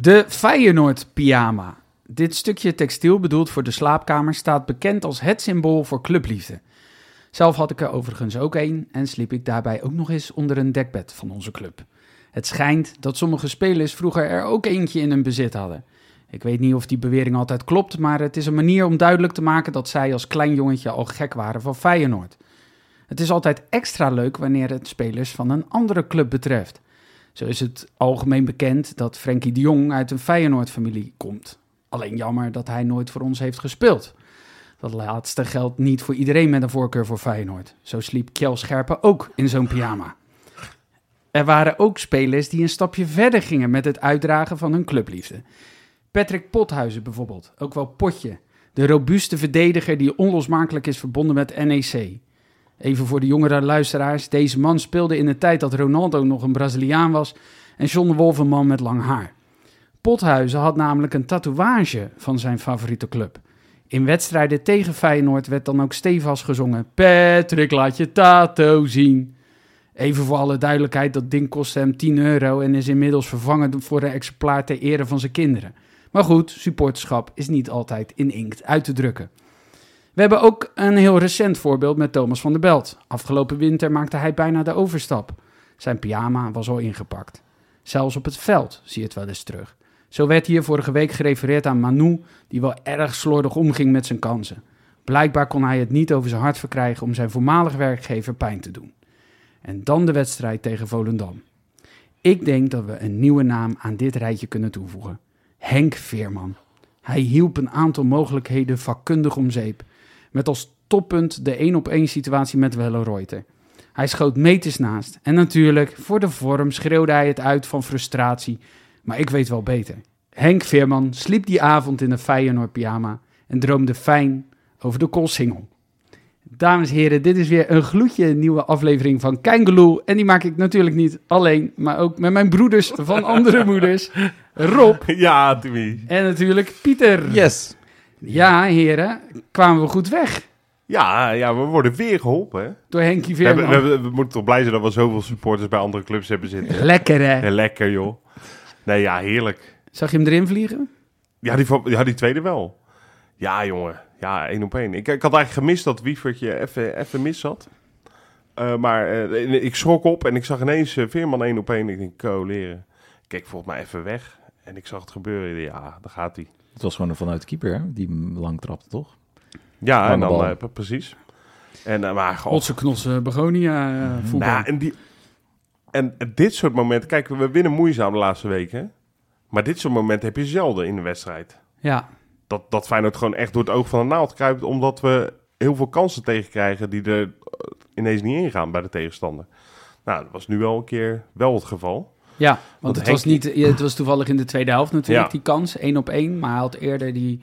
De Feyenoord pyjama. Dit stukje textiel bedoeld voor de slaapkamer staat bekend als het symbool voor clubliefde. Zelf had ik er overigens ook één en sliep ik daarbij ook nog eens onder een dekbed van onze club. Het schijnt dat sommige spelers vroeger er ook eentje in hun bezit hadden. Ik weet niet of die bewering altijd klopt, maar het is een manier om duidelijk te maken dat zij als klein jongetje al gek waren van Feyenoord. Het is altijd extra leuk wanneer het spelers van een andere club betreft. Zo is het algemeen bekend dat Frenkie de Jong uit een Feyenoord-familie komt. Alleen jammer dat hij nooit voor ons heeft gespeeld. Dat laatste geldt niet voor iedereen met een voorkeur voor Feyenoord. Zo sliep Kjell Scherpen ook in zo'n pyjama. Er waren ook spelers die een stapje verder gingen met het uitdragen van hun clubliefde. Patrick Pothuizen bijvoorbeeld, ook wel Potje. De robuuste verdediger die onlosmakelijk is verbonden met NEC. Even voor de jongere luisteraars, deze man speelde in de tijd dat Ronaldo nog een Braziliaan was en John de Wolf een man met lang haar. Pothuizen had namelijk een tatoeage van zijn favoriete club. In wedstrijden tegen Feyenoord werd dan ook stevast gezongen: Patrick, laat je tato zien. Even voor alle duidelijkheid, dat ding kostte hem 10 euro en is inmiddels vervangen voor een exemplaar ter ere van zijn kinderen. Maar goed, supporterschap is niet altijd in inkt uit te drukken. We hebben ook een heel recent voorbeeld met Thomas van der Belt. Afgelopen winter maakte hij bijna de overstap. Zijn pyjama was al ingepakt. Zelfs op het veld zie je het wel eens terug. Zo werd hier vorige week gerefereerd aan Manu, die wel erg slordig omging met zijn kansen. Blijkbaar kon hij het niet over zijn hart verkrijgen om zijn voormalig werkgever pijn te doen. En dan de wedstrijd tegen Volendam. Ik denk dat we een nieuwe naam aan dit rijtje kunnen toevoegen. Henk Veerman. Hij hielp een aantal mogelijkheden vakkundig om zeep. Met als toppunt de 1 op 1 situatie met Welle Reuter. Hij schoot meters naast. En natuurlijk, voor de vorm schreeuwde hij het uit van frustratie. Maar ik weet wel beter. Henk Veerman sliep die avond in een Feyenoord pyjama en droomde fijn over de koolsingel. Dames en heren, dit is weer een gloedje nieuwe aflevering van Kengeloel. En die maak ik natuurlijk niet alleen, maar ook met mijn broeders van andere moeders. Rob Ja, Timmy. en natuurlijk Pieter. Yes. Ja, heren, kwamen we goed weg Ja, ja, we worden weer geholpen. Hè? door Henkie Veerman. we, hebben- we moeten toch blij zijn dat we zoveel supporters bij andere clubs hebben zitten. Lekker hè? Ja, lekker, joh. Nee, ja, heerlijk. Zag je hem erin vliegen? Ja, die, ja, die tweede wel. Ja, jongen. Ja, één op één. Ik, ik had eigenlijk gemist dat Wievertje even, even mis zat. Eh, maar eh, ik schrok op en ik zag ineens eh, Veerman één op één. Ik denk, leren. Ik keek volgens mij even weg en ik zag het gebeuren. Ja, daar gaat hij. Het was gewoon vanuit de keeper, hè? die lang trapte, toch? Ja, en dan eh, p- precies. En, eh, maar god, Otse knossen Begonia eh, voetbal. Nou, en, die, en dit soort momenten, kijk, we winnen moeizaam de laatste weken. Maar dit soort momenten heb je zelden in de wedstrijd. Ja, Dat, dat Feyenoord gewoon echt door het oog van de naald kruipt, omdat we heel veel kansen tegenkrijgen die er eh, ineens niet ingaan bij de tegenstander. Nou, dat was nu wel een keer wel het geval. Ja want Want het, Henk- was niet, het was toevallig in de tweede helft natuurlijk, Ja. die kans, één op één. Maar hij had eerder, die,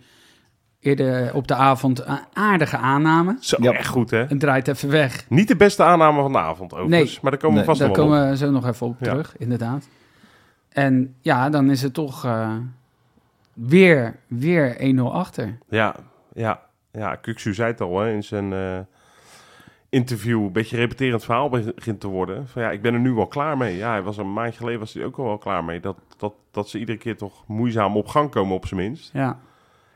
eerder op de avond een aardige aanname. Zo, Ja. echt goed hè. En draait even weg. Niet de beste aanname van de avond overigens, Nee. maar daar komen we Nee, vast Daar nog wel op. komen we zo nog even op Ja. terug, inderdaad. En ja, dan is het toch eh, weer, weer 1-0 achter. Ja, ja, ja. Kuksu zei het al hè, in zijn eh, interview. Een beetje repeterend verhaal begint te worden. Van ja, ik ben er nu wel klaar mee. Ja, hij was een maandje geleden was hij ook al wel klaar mee. Dat, dat, dat ze iedere keer toch moeizaam op gang komen op zijn minst. Ja.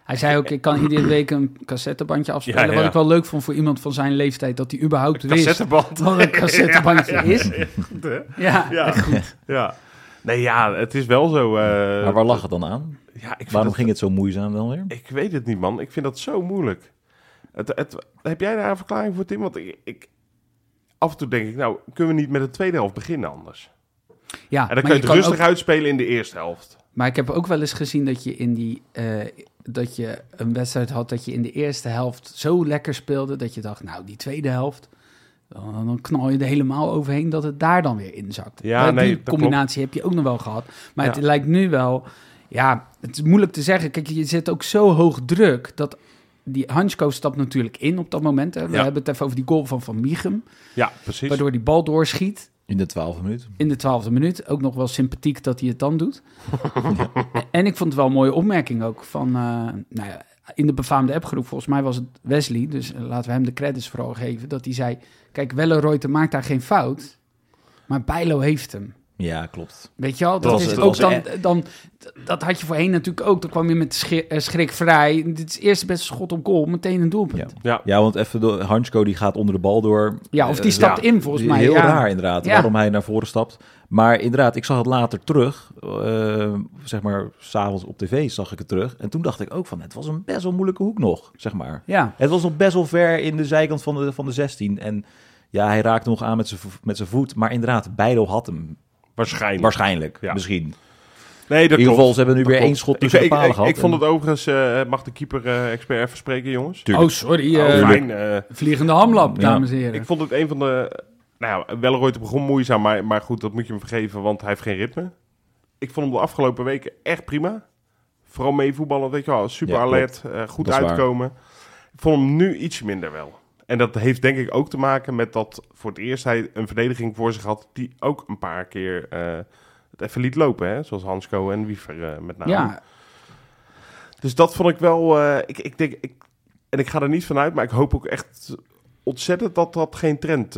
Hij zei ook, ik kan iedere week een cassettebandje afspelen. Ja, ja. Wat ik wel leuk vond voor iemand van zijn leeftijd, dat hij überhaupt wist Cassetteband. wat een cassettebandje Ja, ja, is. ja? Ja, goed. Ja. Nee, ja, het is wel zo. eh, maar waar lag het dan aan? Ja, ik vind Waarom dat- ging het zo moeizaam dan weer? Ik weet het niet, man. Ik vind dat zo moeilijk. Het, het, heb jij daar een verklaring voor, Tim? Want ik, ik, af en toe denk ik, nou, kunnen we niet met de tweede helft beginnen anders? Ja, En dan kun je het kan rustig ook- uitspelen in de eerste helft. Maar ik heb ook wel eens gezien dat je in die eh, dat je een wedstrijd had dat je in de eerste helft zo lekker speelde dat je dacht, nou die tweede helft, dan, dan knal je er helemaal overheen dat het daar dan weer inzakt. Ja, nee, die klopt. combinatie heb je ook nog wel gehad. Maar het lijkt nu wel, ja, het is moeilijk te zeggen. Kijk, je zit ook zo hoog druk dat die Hansko stapt natuurlijk in op dat moment. Hè. We Ja. hebben het even over die goal van Van Michum, Ja, precies. waardoor die bal doorschiet. In de twaalfde minuut. in de twaalfde minuut. Ook nog wel sympathiek dat hij het dan doet. En ik vond het wel een mooie opmerking ook van... eh, nou ja, in de befaamde appgroep, volgens mij was het Wesley... dus eh, laten we hem de credits vooral geven... dat hij zei, kijk, Welleroyte maakt daar geen fout... maar Bijlo heeft hem. Ja, klopt. Weet je wel, dat, is ook dan, dan... Dat had je voorheen natuurlijk ook. Dan kwam je met schrik, eh, schrik vrij. Dit is het eerste beste schot op goal, meteen een doelpunt. Ja. Ja, Ja, want even, door- Hansko die gaat onder de bal door. Ja, of die Eh, stapt ja. in volgens mij. Heel ja. raar inderdaad, waarom hij naar voren stapt. Maar inderdaad, ik zag het later terug. eh, zeg maar, s'avonds op tv zag ik het terug. En toen dacht ik ook van, het was een best wel moeilijke hoek nog, zeg maar. Ja, Het was nog best wel ver in de zijkant van de, van de 16. En ja, hij raakte nog aan met zijn vo- met zijn voet. Maar inderdaad, Bijlo had hem. Waarschijnlijk. Waarschijnlijk, Ja. misschien. Nee, dat In ieder geval, ze hebben nu Dat weer één schot tussen ik, de ik- palen ik, gehad. Ik vond het overigens... eh, mag de keeper-expert even spreken, jongens? Tuurlijk. Oh, sorry. Oh, eh, fijn. eh, vliegende hamlap, Ja. dames en heren. ik vond het een van de... Nou ja, Welleroyte begon moeizaam, maar, maar goed, dat moet je hem vergeven, want hij heeft geen ritme. Ik vond hem de afgelopen weken echt prima. Vooral mee voetballen, weet je wel, super Ja, alert, eh, goed Dat uitkomen. Ik vond hem nu iets minder wel. En dat heeft denk ik ook te maken met dat voor het eerst hij een verdediging voor zich had die ook een paar keer eh, het even liet lopen, hè? zoals Hansko en Wiever eh, met name. ja, Dus dat vond ik wel. eh, ik, ik denk, ik, en ik ga er niet vanuit, maar ik hoop ook echt ontzettend dat dat geen trend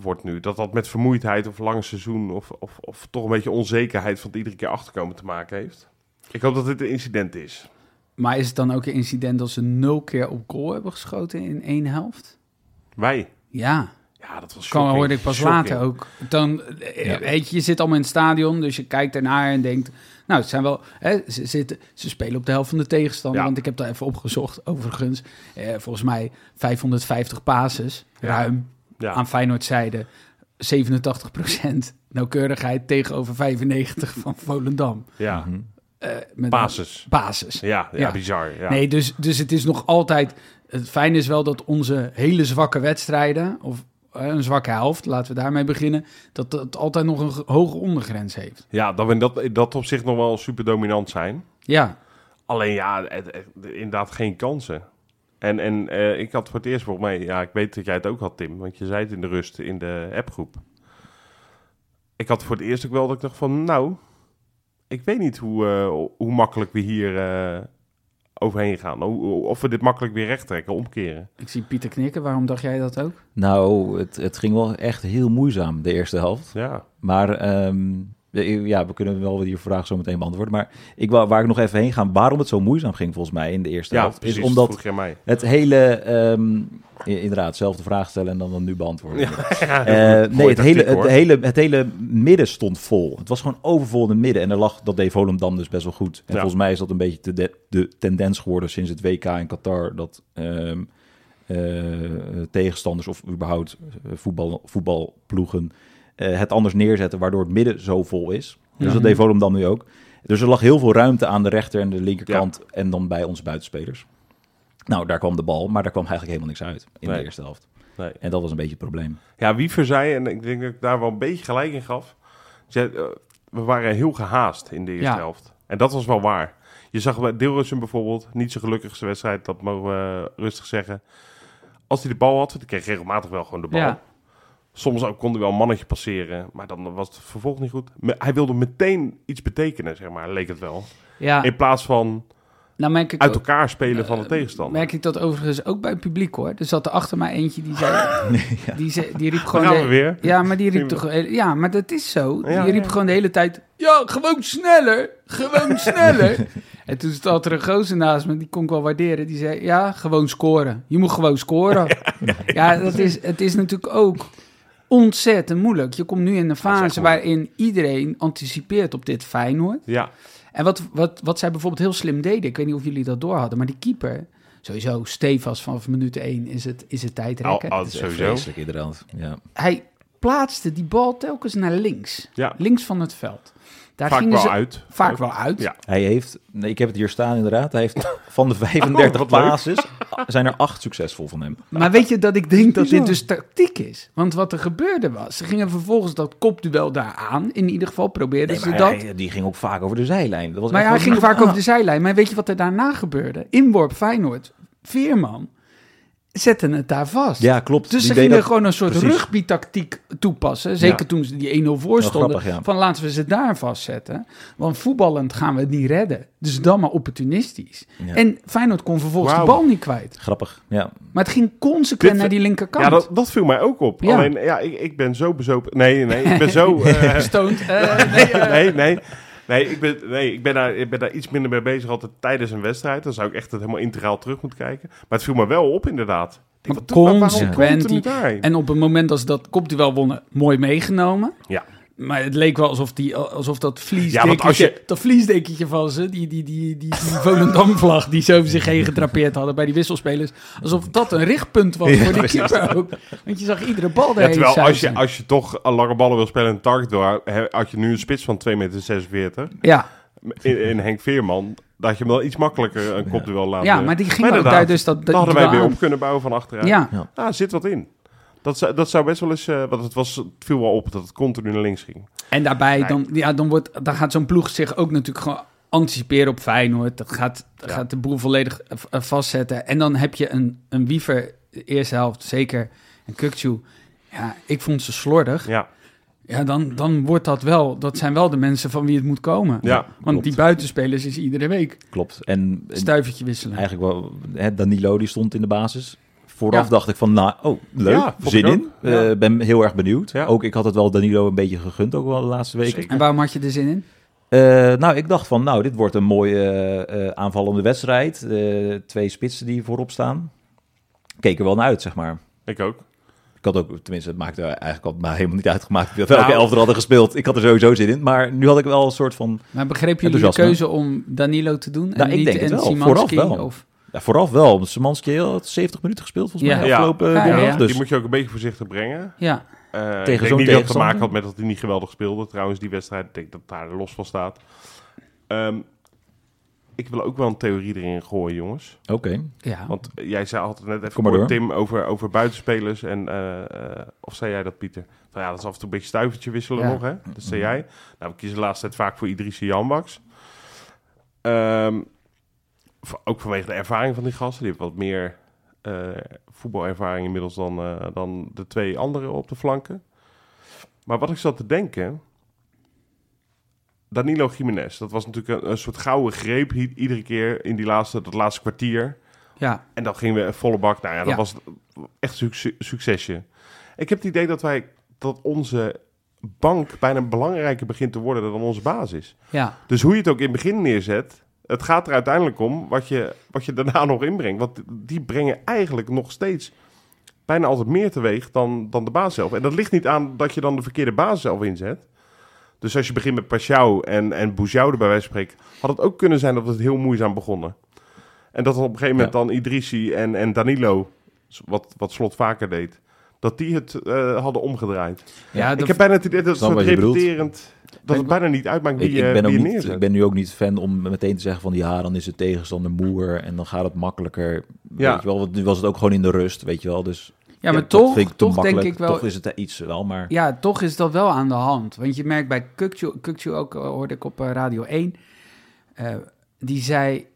wordt nu. Dat dat met vermoeidheid of lang seizoen of, of, of toch een beetje onzekerheid van het iedere keer achterkomen te maken heeft. Ik hoop dat dit een incident is. Maar is het dan ook een incident dat ze nul keer op goal hebben geschoten in één helft? Wij. Ja, Ja, dat was kan hoorde ik pas Shocking. later ook. Dan, eh, Ja. weet je, je zit allemaal in het stadion, dus je kijkt ernaar en denkt... Nou, het zijn wel, hè, ze, zitten, ze spelen op de helft van de tegenstander, Ja. want ik heb daar even opgezocht, overigens. Eh, volgens mij 550 passes, Ja. ruim, Ja. aan Feyenoord zijde. 87% nauwkeurigheid tegenover 95 van Volendam. ja. Mhm. Eh, met Basis. Basis. Ja, ja, Ja. bizar. Ja. Nee, dus, dus het is nog altijd... Het fijne is wel dat onze hele zwakke wedstrijden... of eh, een zwakke helft, laten we daarmee beginnen... dat het altijd nog een ge- hoge ondergrens heeft. Ja, dat we in dat, in dat op zich nog wel super dominant zijn. Ja, Alleen ja, het- het- inderdaad geen kansen. En, en eh, ik had voor het eerst volgens mij, ja, ik weet dat jij het ook had, Tim, want je zei het in de rust in de appgroep. Ik had voor het eerst ook wel dat ik dacht van, nou, ik weet niet hoe, eh, hoe makkelijk we hier eh, overheen gaan. Of we dit makkelijk weer recht trekken, omkeren. ik zie Pieter knikken. Waarom dacht jij dat ook? Nou, het, het ging wel echt heel moeizaam, de eerste helft. Ja, Maar ehm, ja, we kunnen wel die vraag zo meteen beantwoorden. Maar ik, wou- waar ik nog even heen ga, waarom het zo moeizaam ging volgens mij in de eerste ja helft, precies. is dat omdat het hele, i- inderdaad, zelfde vraag stellen en dan, dan nu beantwoorden. Ja, Eh, nee, het hele, hoor. het, hele, het hele midden stond vol. Het was gewoon overvol in het midden. En er lag, dat deed Volendam dus best wel goed. En Ja. volgens mij is dat een beetje de, de, de tendens geworden sinds het WK in Qatar. Dat ehm, eh, tegenstanders of überhaupt eh, voetbal, voetbalploegen eh, het anders neerzetten. Waardoor het midden zo vol is. Dus Ja. dat deed Volendam nu ook. Dus er lag heel veel ruimte aan de rechter en de linkerkant. En dan bij onze buitenspelers. Nou, daar kwam de bal. Maar daar kwam eigenlijk helemaal niks uit in Nee. de eerste helft. Nee. En dat was een beetje het probleem. Ja, Wiever zei, en ik denk dat ik daar wel een beetje gelijk in gaf. Zei, eh, we waren heel gehaast in de eerste Ja. helft. En dat was wel waar. Je zag bij Deelrussen bijvoorbeeld, niet zo gelukkigste wedstrijd, dat mogen we rustig zeggen. Als hij de bal had, kreeg regelmatig wel gewoon de bal. Ja. Soms ook kon hij wel een mannetje passeren, maar dan was het vervolg niet goed. Hij wilde meteen iets betekenen, zeg maar, leek het wel. Ja, In plaats van nou merk ik, uit ook- elkaar spelen van de eh, tegenstander. merk ik dat overigens ook bij het publiek hoor. Er zat er achter mij eentje die zei... die, zei die riep gewoon... gaan de- we weer. Ja, maar die riep toch... Ja, maar dat is zo. Ja, die riep ja. gewoon de hele tijd... Ja, gewoon sneller! Gewoon sneller! en toen stond er een gozer naast me, die kon ik wel waarderen. Die zei, ja, gewoon scoren. Je moet gewoon scoren. ja, dat is, het is natuurlijk ook ontzettend moeilijk. Je komt nu in een fase waarin iedereen anticipeert op dit Feyenoord. Ja, En wat, wat, wat zij bijvoorbeeld heel slim deden, ik weet niet of jullie dat door hadden, maar die keeper, sowieso stevast vanaf minuut 1 is het, is het tijdrekken. is echt sowieso. vreselijk inderdaad. Ja. Hij plaatste die bal telkens naar links. Ja. Links van het veld. Daar Vaak gingen wel ze uit. vaak Ook. wel uit. Ja. Hij heeft, nee, ik heb het hier staan inderdaad, hij heeft van de 35 Oh, basis zijn er acht succesvol van hem. Maar weet je dat ik denk dat dit dus tactiek is? Want wat er gebeurde was, ze gingen vervolgens dat kopduel daar aan. In ieder geval probeerden Nee, ze dat. hij- die ging ook vaak over de zijlijn. Dat was Maar hij ging vaak Ah. over de zijlijn. Maar weet je wat er daarna gebeurde? Inworp Feyenoord, Veerman, zetten het daar vast. Ja, klopt. Dus Die ze gingen dat- gewoon een soort precies. rugby-tactiek toepassen. Zeker Ja. toen ze die 1-0 voor stonden. grappig, ja. Van laten we ze daar vastzetten. Want voetballend gaan we het niet redden. Dus dan maar opportunistisch. Ja. En Feyenoord kon vervolgens de bal niet kwijt. Grappig, ja. Maar het ging consequent Dit- naar die linkerkant. Ja, dat, dat viel mij ook op. Ja. Alleen, ja, ik, ik ben zo bezopen. Nee, nee, ik ben zo... eh, Stoned. Eh, nee, eh, nee, nee. Nee, ik ben, nee ik, ben daar, ik ben daar iets minder mee bezig altijd tijdens een wedstrijd. Dan zou ik echt het helemaal integraal terug moeten kijken. Maar het viel me wel op, inderdaad. Ik denk, Maar wat- consequent? En op het moment dat ze dat kopduel wonnen, mooi meegenomen. Ja. Maar het leek wel alsof, die, alsof dat Ja, vliesdekentje, want als je- dat vliesdekentje van ze, die, die, die, die, die Volendam-vlag die ze over zich heen gedrapeerd hadden bij die wisselspelers, alsof dat een richtpunt was Ja, voor die precies. keeper ook. Want je zag iedere bal Ja, daarheen terwijl als je, als je toch lange ballen wil spelen en een target hè, had je nu een spits van 2,46 meter Ja, in, in Henk Veerman, dat je hem wel iets makkelijker een kopduel laten. ja, maar die ging Maar ook inderdaad, daar dus dat, dat hadden wij weer aan. op kunnen bouwen van achteruit. Ja, Ja. Ah, zit wat in. Dat zou, dat zou best wel eens, eh want het, was, het viel wel op dat het continu naar links ging. en daarbij Nee. dan, ja, dan, wordt, dan gaat zo'n ploeg zich ook natuurlijk gewoon anticiperen op Feyenoord. Dat gaat, dat Ja. gaat de boel volledig eh, eh, vastzetten. En dan heb je een, een wiever, de eerste helft zeker, en Kukcu. Ja, ik vond ze slordig. Ja, Ja, dan, dan wordt dat wel, dat zijn wel de mensen van wie het moet komen. ja. Want klopt. die buitenspelers is iedere week Klopt. En, en stuivertje wisselen. eigenlijk wel, hè, Danilo die stond in de basis. Vooraf Ja. dacht ik van, nou, oh, leuk, Ja, zin in. ook. Ja. Eh, ben heel erg benieuwd. Ja. Ook ik had het wel Danilo een beetje gegund, ook wel de laatste weken. Zeker. En waarom had je er zin in? Eh, nou, ik dacht van, nou, dit wordt een mooie eh, eh, aanvallende wedstrijd. Eh, twee spitsen die voorop staan. Keek er wel naar uit, zeg maar. Ik ook. Ik had ook, tenminste, het maakte eigenlijk al maar helemaal niet uitgemaakt welke Nou. elf er hadden gespeeld. Ik had er sowieso zin in. Maar nu had ik wel een soort van, Maar begreep jullie de keuze om Danilo te doen? En Nou, ik niet denk het en wel. Szymanski? Vooraf wel. Of, ja, vooraf wel. Want Szymanski had 70 minuten gespeeld volgens Ja. mij Ja. afgelopen Ja, ja, donderdag. ja. Dus Die moet je ook een beetje voorzichtig brengen. ja, Eh, Tegen ik zo'n denk niet dat te maken had met dat hij niet geweldig speelde. Trouwens, die wedstrijd, ik denk dat daar los van staat. Ehm, ik wil ook wel een theorie erin gooien, jongens. Oké. ja. Want jij zei altijd net even door. Tim, over, over buitenspelers. En, eh, eh, of zei jij dat, Pieter? Van, ja, dat is af en toe een beetje stuivertje wisselen Ja. nog, hè? Dat zei jij. Nou, we kiezen de laatste tijd vaak voor Idrissi Janbaks. Ehm, ook vanwege de ervaring van die gasten. Die hebben wat meer eh, voetbalervaring inmiddels dan, eh, dan de twee anderen op de flanken. Maar wat ik zat te denken... Danilo Jiménez, dat was natuurlijk een, een soort gouden greep iedere keer in die laatste, dat laatste kwartier. ja. En dan gingen we volle bak. Nou ja, dat Ja. was echt succesje. Ik heb het idee dat wij dat onze bank bijna belangrijker begint te worden dan onze basis. ja. Dus hoe je het ook in het begin neerzet, het gaat er uiteindelijk om wat je, wat je daarna nog inbrengt. Want die brengen eigenlijk nog steeds bijna altijd meer teweeg dan, dan de baas zelf. En dat ligt niet aan dat je dan de verkeerde baas zelf inzet. Dus als je begint met Pashao en, en Bouzou er bij wijze van spreken, had het ook kunnen zijn dat het heel moeizaam begonnen. En dat op een gegeven moment dan Idrissi en, en Danilo, wat, wat Slot vaker deed, dat die het eh, hadden omgedraaid. ja ik dat- heb bijna het idee dat het soort repeterend, dat het bijna niet uitmaakt wie, Ik, ik, je- ben wie je niet, neerzet. ik ben nu ook niet fan om meteen te zeggen van ja, dan is de tegenstander moer en dan gaat het makkelijker. Ja. Weet je wel, want nu was het ook gewoon in de rust, weet je wel. Dus ja, maar toch, vind ik te toch denk ik wel... Toch is het iets wel, maar Ja, toch is dat wel aan de hand. Want je merkt bij Kukcu, Kukcu ook, eh, hoorde ik op eh, Radio 1, eh, die zei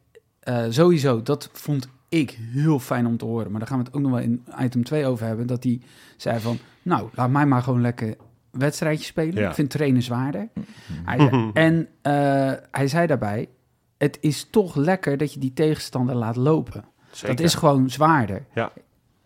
eh, sowieso, dat vond ik heel fijn om te horen, maar daar gaan we het ook nog wel in item 2 over hebben, dat hij zei van, nou, laat mij maar gewoon lekker wedstrijdje spelen. Ja. Ik vind trainen zwaarder. Hij zei- en eh, hij zei daarbij, het is toch lekker dat je die tegenstander laat lopen. Zeker. Dat is gewoon zwaarder. Ja.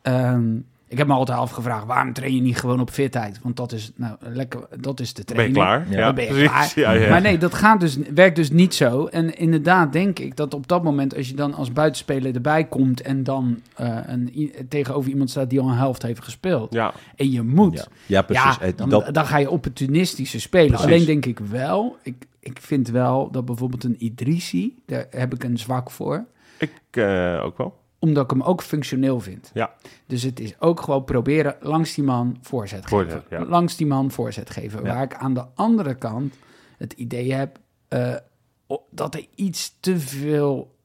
Ehm, ik heb me altijd afgevraagd, waarom train je niet gewoon op fitheid? Want dat is, nou, lekker, dat is de Dan ben je training. klaar. Ja. Dan ben je precies. klaar. Ja, ja. Maar nee, dat gaat dus, werkt dus niet zo. En inderdaad denk ik dat op dat moment, als je dan als buitenspeler erbij komt en dan eh, een, i- tegenover iemand staat die al een helft heeft gespeeld ja. en je moet, ja, ja precies. ja, dan, dat, dan ga je opportunistische spelen. Precies. Alleen denk ik wel, ik, ik vind wel dat bijvoorbeeld een Idrissi, daar heb ik een zwak voor. Ik eh, ook wel. Omdat ik hem ook functioneel vind. Ja. Dus het is ook gewoon proberen langs die man voorzet geven. Voorzet, ja. Langs die man voorzet geven. Ja. Waar ik aan de andere kant het idee heb eh, dat er iets te veel...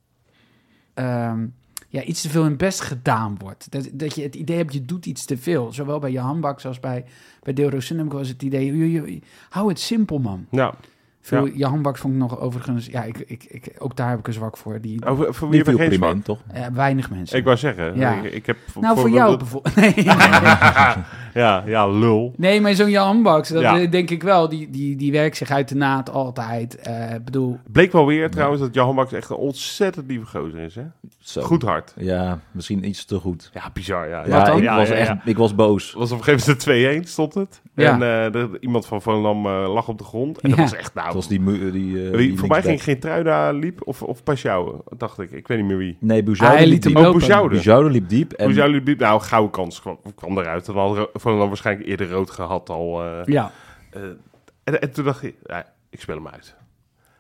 ehm, ja, iets te veel in best gedaan wordt. Dat, dat je het idee hebt, je doet iets te veel. Zowel bij je handbak als bij, bij Deel Sunnem was het idee... hou het simpel, man. Ja. Veel, Ja. Handbak vond ik nog overigens... Ja, ik, ik, ik, ook daar heb ik een zwak voor. Die, Over, voor wie Die heb ik geen prima zwak? in, toch? eh, weinig mensen. Ik wou zeggen, Ja. ik, ik heb... nou, voor jou bijvoorbeeld. Nee, ja, ja, lul. nee, maar zo'n Jan Baks, dat Ja. eh, denk ik wel. Die, die, die werkt zich uit de naad altijd. Eh, bedoel, Bleek wel weer trouwens dat Johan Baks echt een ontzettend lieve gozer is, hè? Zo. Goed hard. Ja, misschien iets te goed. Ja, bizar, ja. Ja, ik, Ja, was ja, echt, ja. ik was boos. was op een gegeven moment 2-1 stond het. Ja. En eh, de- iemand van Volendam eh, lag op de grond. En dat was echt, nou... Het was die... mu- die, eh, die voor mij ging geen Truida liep of, of Pashao, dacht ik. Ik weet niet meer wie. Nee, Bouzoude Hij liep liet hem diep. Oh. Bouzoude liep diep. En liep? Nou, gouden kans kwam, kwam eruit. Dan had Ro- Volendam waarschijnlijk eerder rood gehad al. eh, ja. eh, en, en toen dacht ik, ja, ik speel hem uit.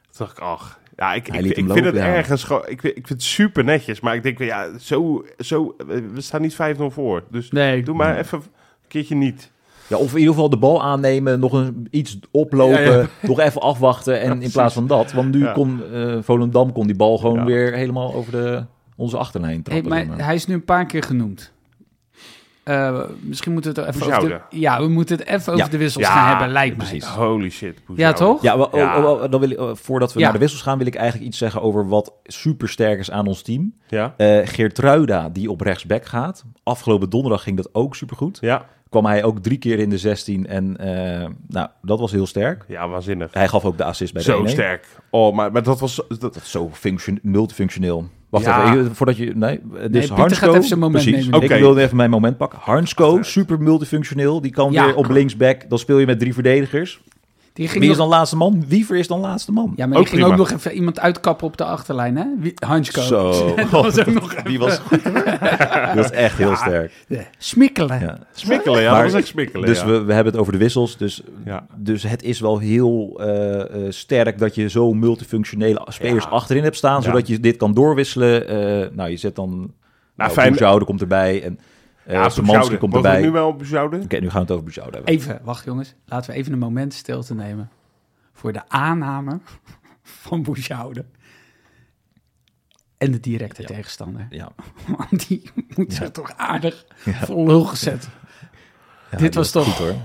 Toen dacht ik, ach... Ja, ik, ik, vind lopen, het ja. ergens gewoon... Ik, vind- ik vind het super netjes, maar ik denk, ja, zo... zo we staan niet 5-0 voor. Dus Nee. doe maar even een keertje niet. Ja, of in ieder geval de bal aannemen, nog een, iets oplopen, Ja, ja. nog even afwachten. En in plaats van dat, want nu Ja. kon eh, Volendam kon die bal gewoon Ja. weer helemaal over de, onze achterlijn Hey, trappen. maar zeg maar. hij is nu een paar keer genoemd. Eh, misschien moeten we het er even over de. Ja, we moeten het even over Ja. de wissels Ja, gaan hebben, lijkt mij. precies. Holy shit. Ja, toch? Ja, wel, Ja. oh, oh, dan wil ik, oh, voordat we Ja. naar de wissels gaan, wil ik eigenlijk iets zeggen over wat super sterk is aan ons team. Ja? Eh Geertruida, die op rechtsback gaat. Afgelopen donderdag ging dat ook supergoed. Ja? Kwam hij ook drie keer in de 16 en eh, nou, dat was heel sterk. Ja, waanzinnig. Hij gaf ook de assist bij de Zo 1-1. sterk. Oh, maar, maar dat was... Dat, Dat is zo function, multifunctioneel. Wacht Ja. even, voordat je... Nee, dus Pieter Harnsko... gaat even zijn moment precies, nemen. Oké. Ik wilde even mijn moment pakken. Harnsko, super multifunctioneel. Die kan Ja. weer op linksback. Dan speel je met drie verdedigers. Die ging Wie is nog- dan laatste man? Wiever is dan laatste man. Ja, maar Ook die ging prima. ook nog even iemand uitkappen op de achterlijn, hè? Hansko. Zo. dat was ook nog. Die was goed. Die was echt heel sterk. Smikkelen. Ja. smikkelen, ja. Maar- dat was echt smikkelen, Dus ja. we, we hebben het over de wissels. Dus, Ja. dus het is wel heel eh, eh, sterk dat je zo multifunctionele spelers Ja. achterin hebt staan. Ja. Zodat je dit kan doorwisselen. Eh, nou, je zet dan... Nou, fijn- Bouzoude komt erbij. En Ja, Szymanski Bouzoude. komt Mogen we erbij. nu wel op Bouzoude? Oké, nu gaan we het over Bouzoude hebben. Even, wacht jongens. Laten we even een moment stilte nemen voor de aanname van Boeshoude. En de directe tegenstander. Ja. Want die moet zich toch aardig Ja. vol lul gezet. Ja, Dit was toch- Goed, hoor.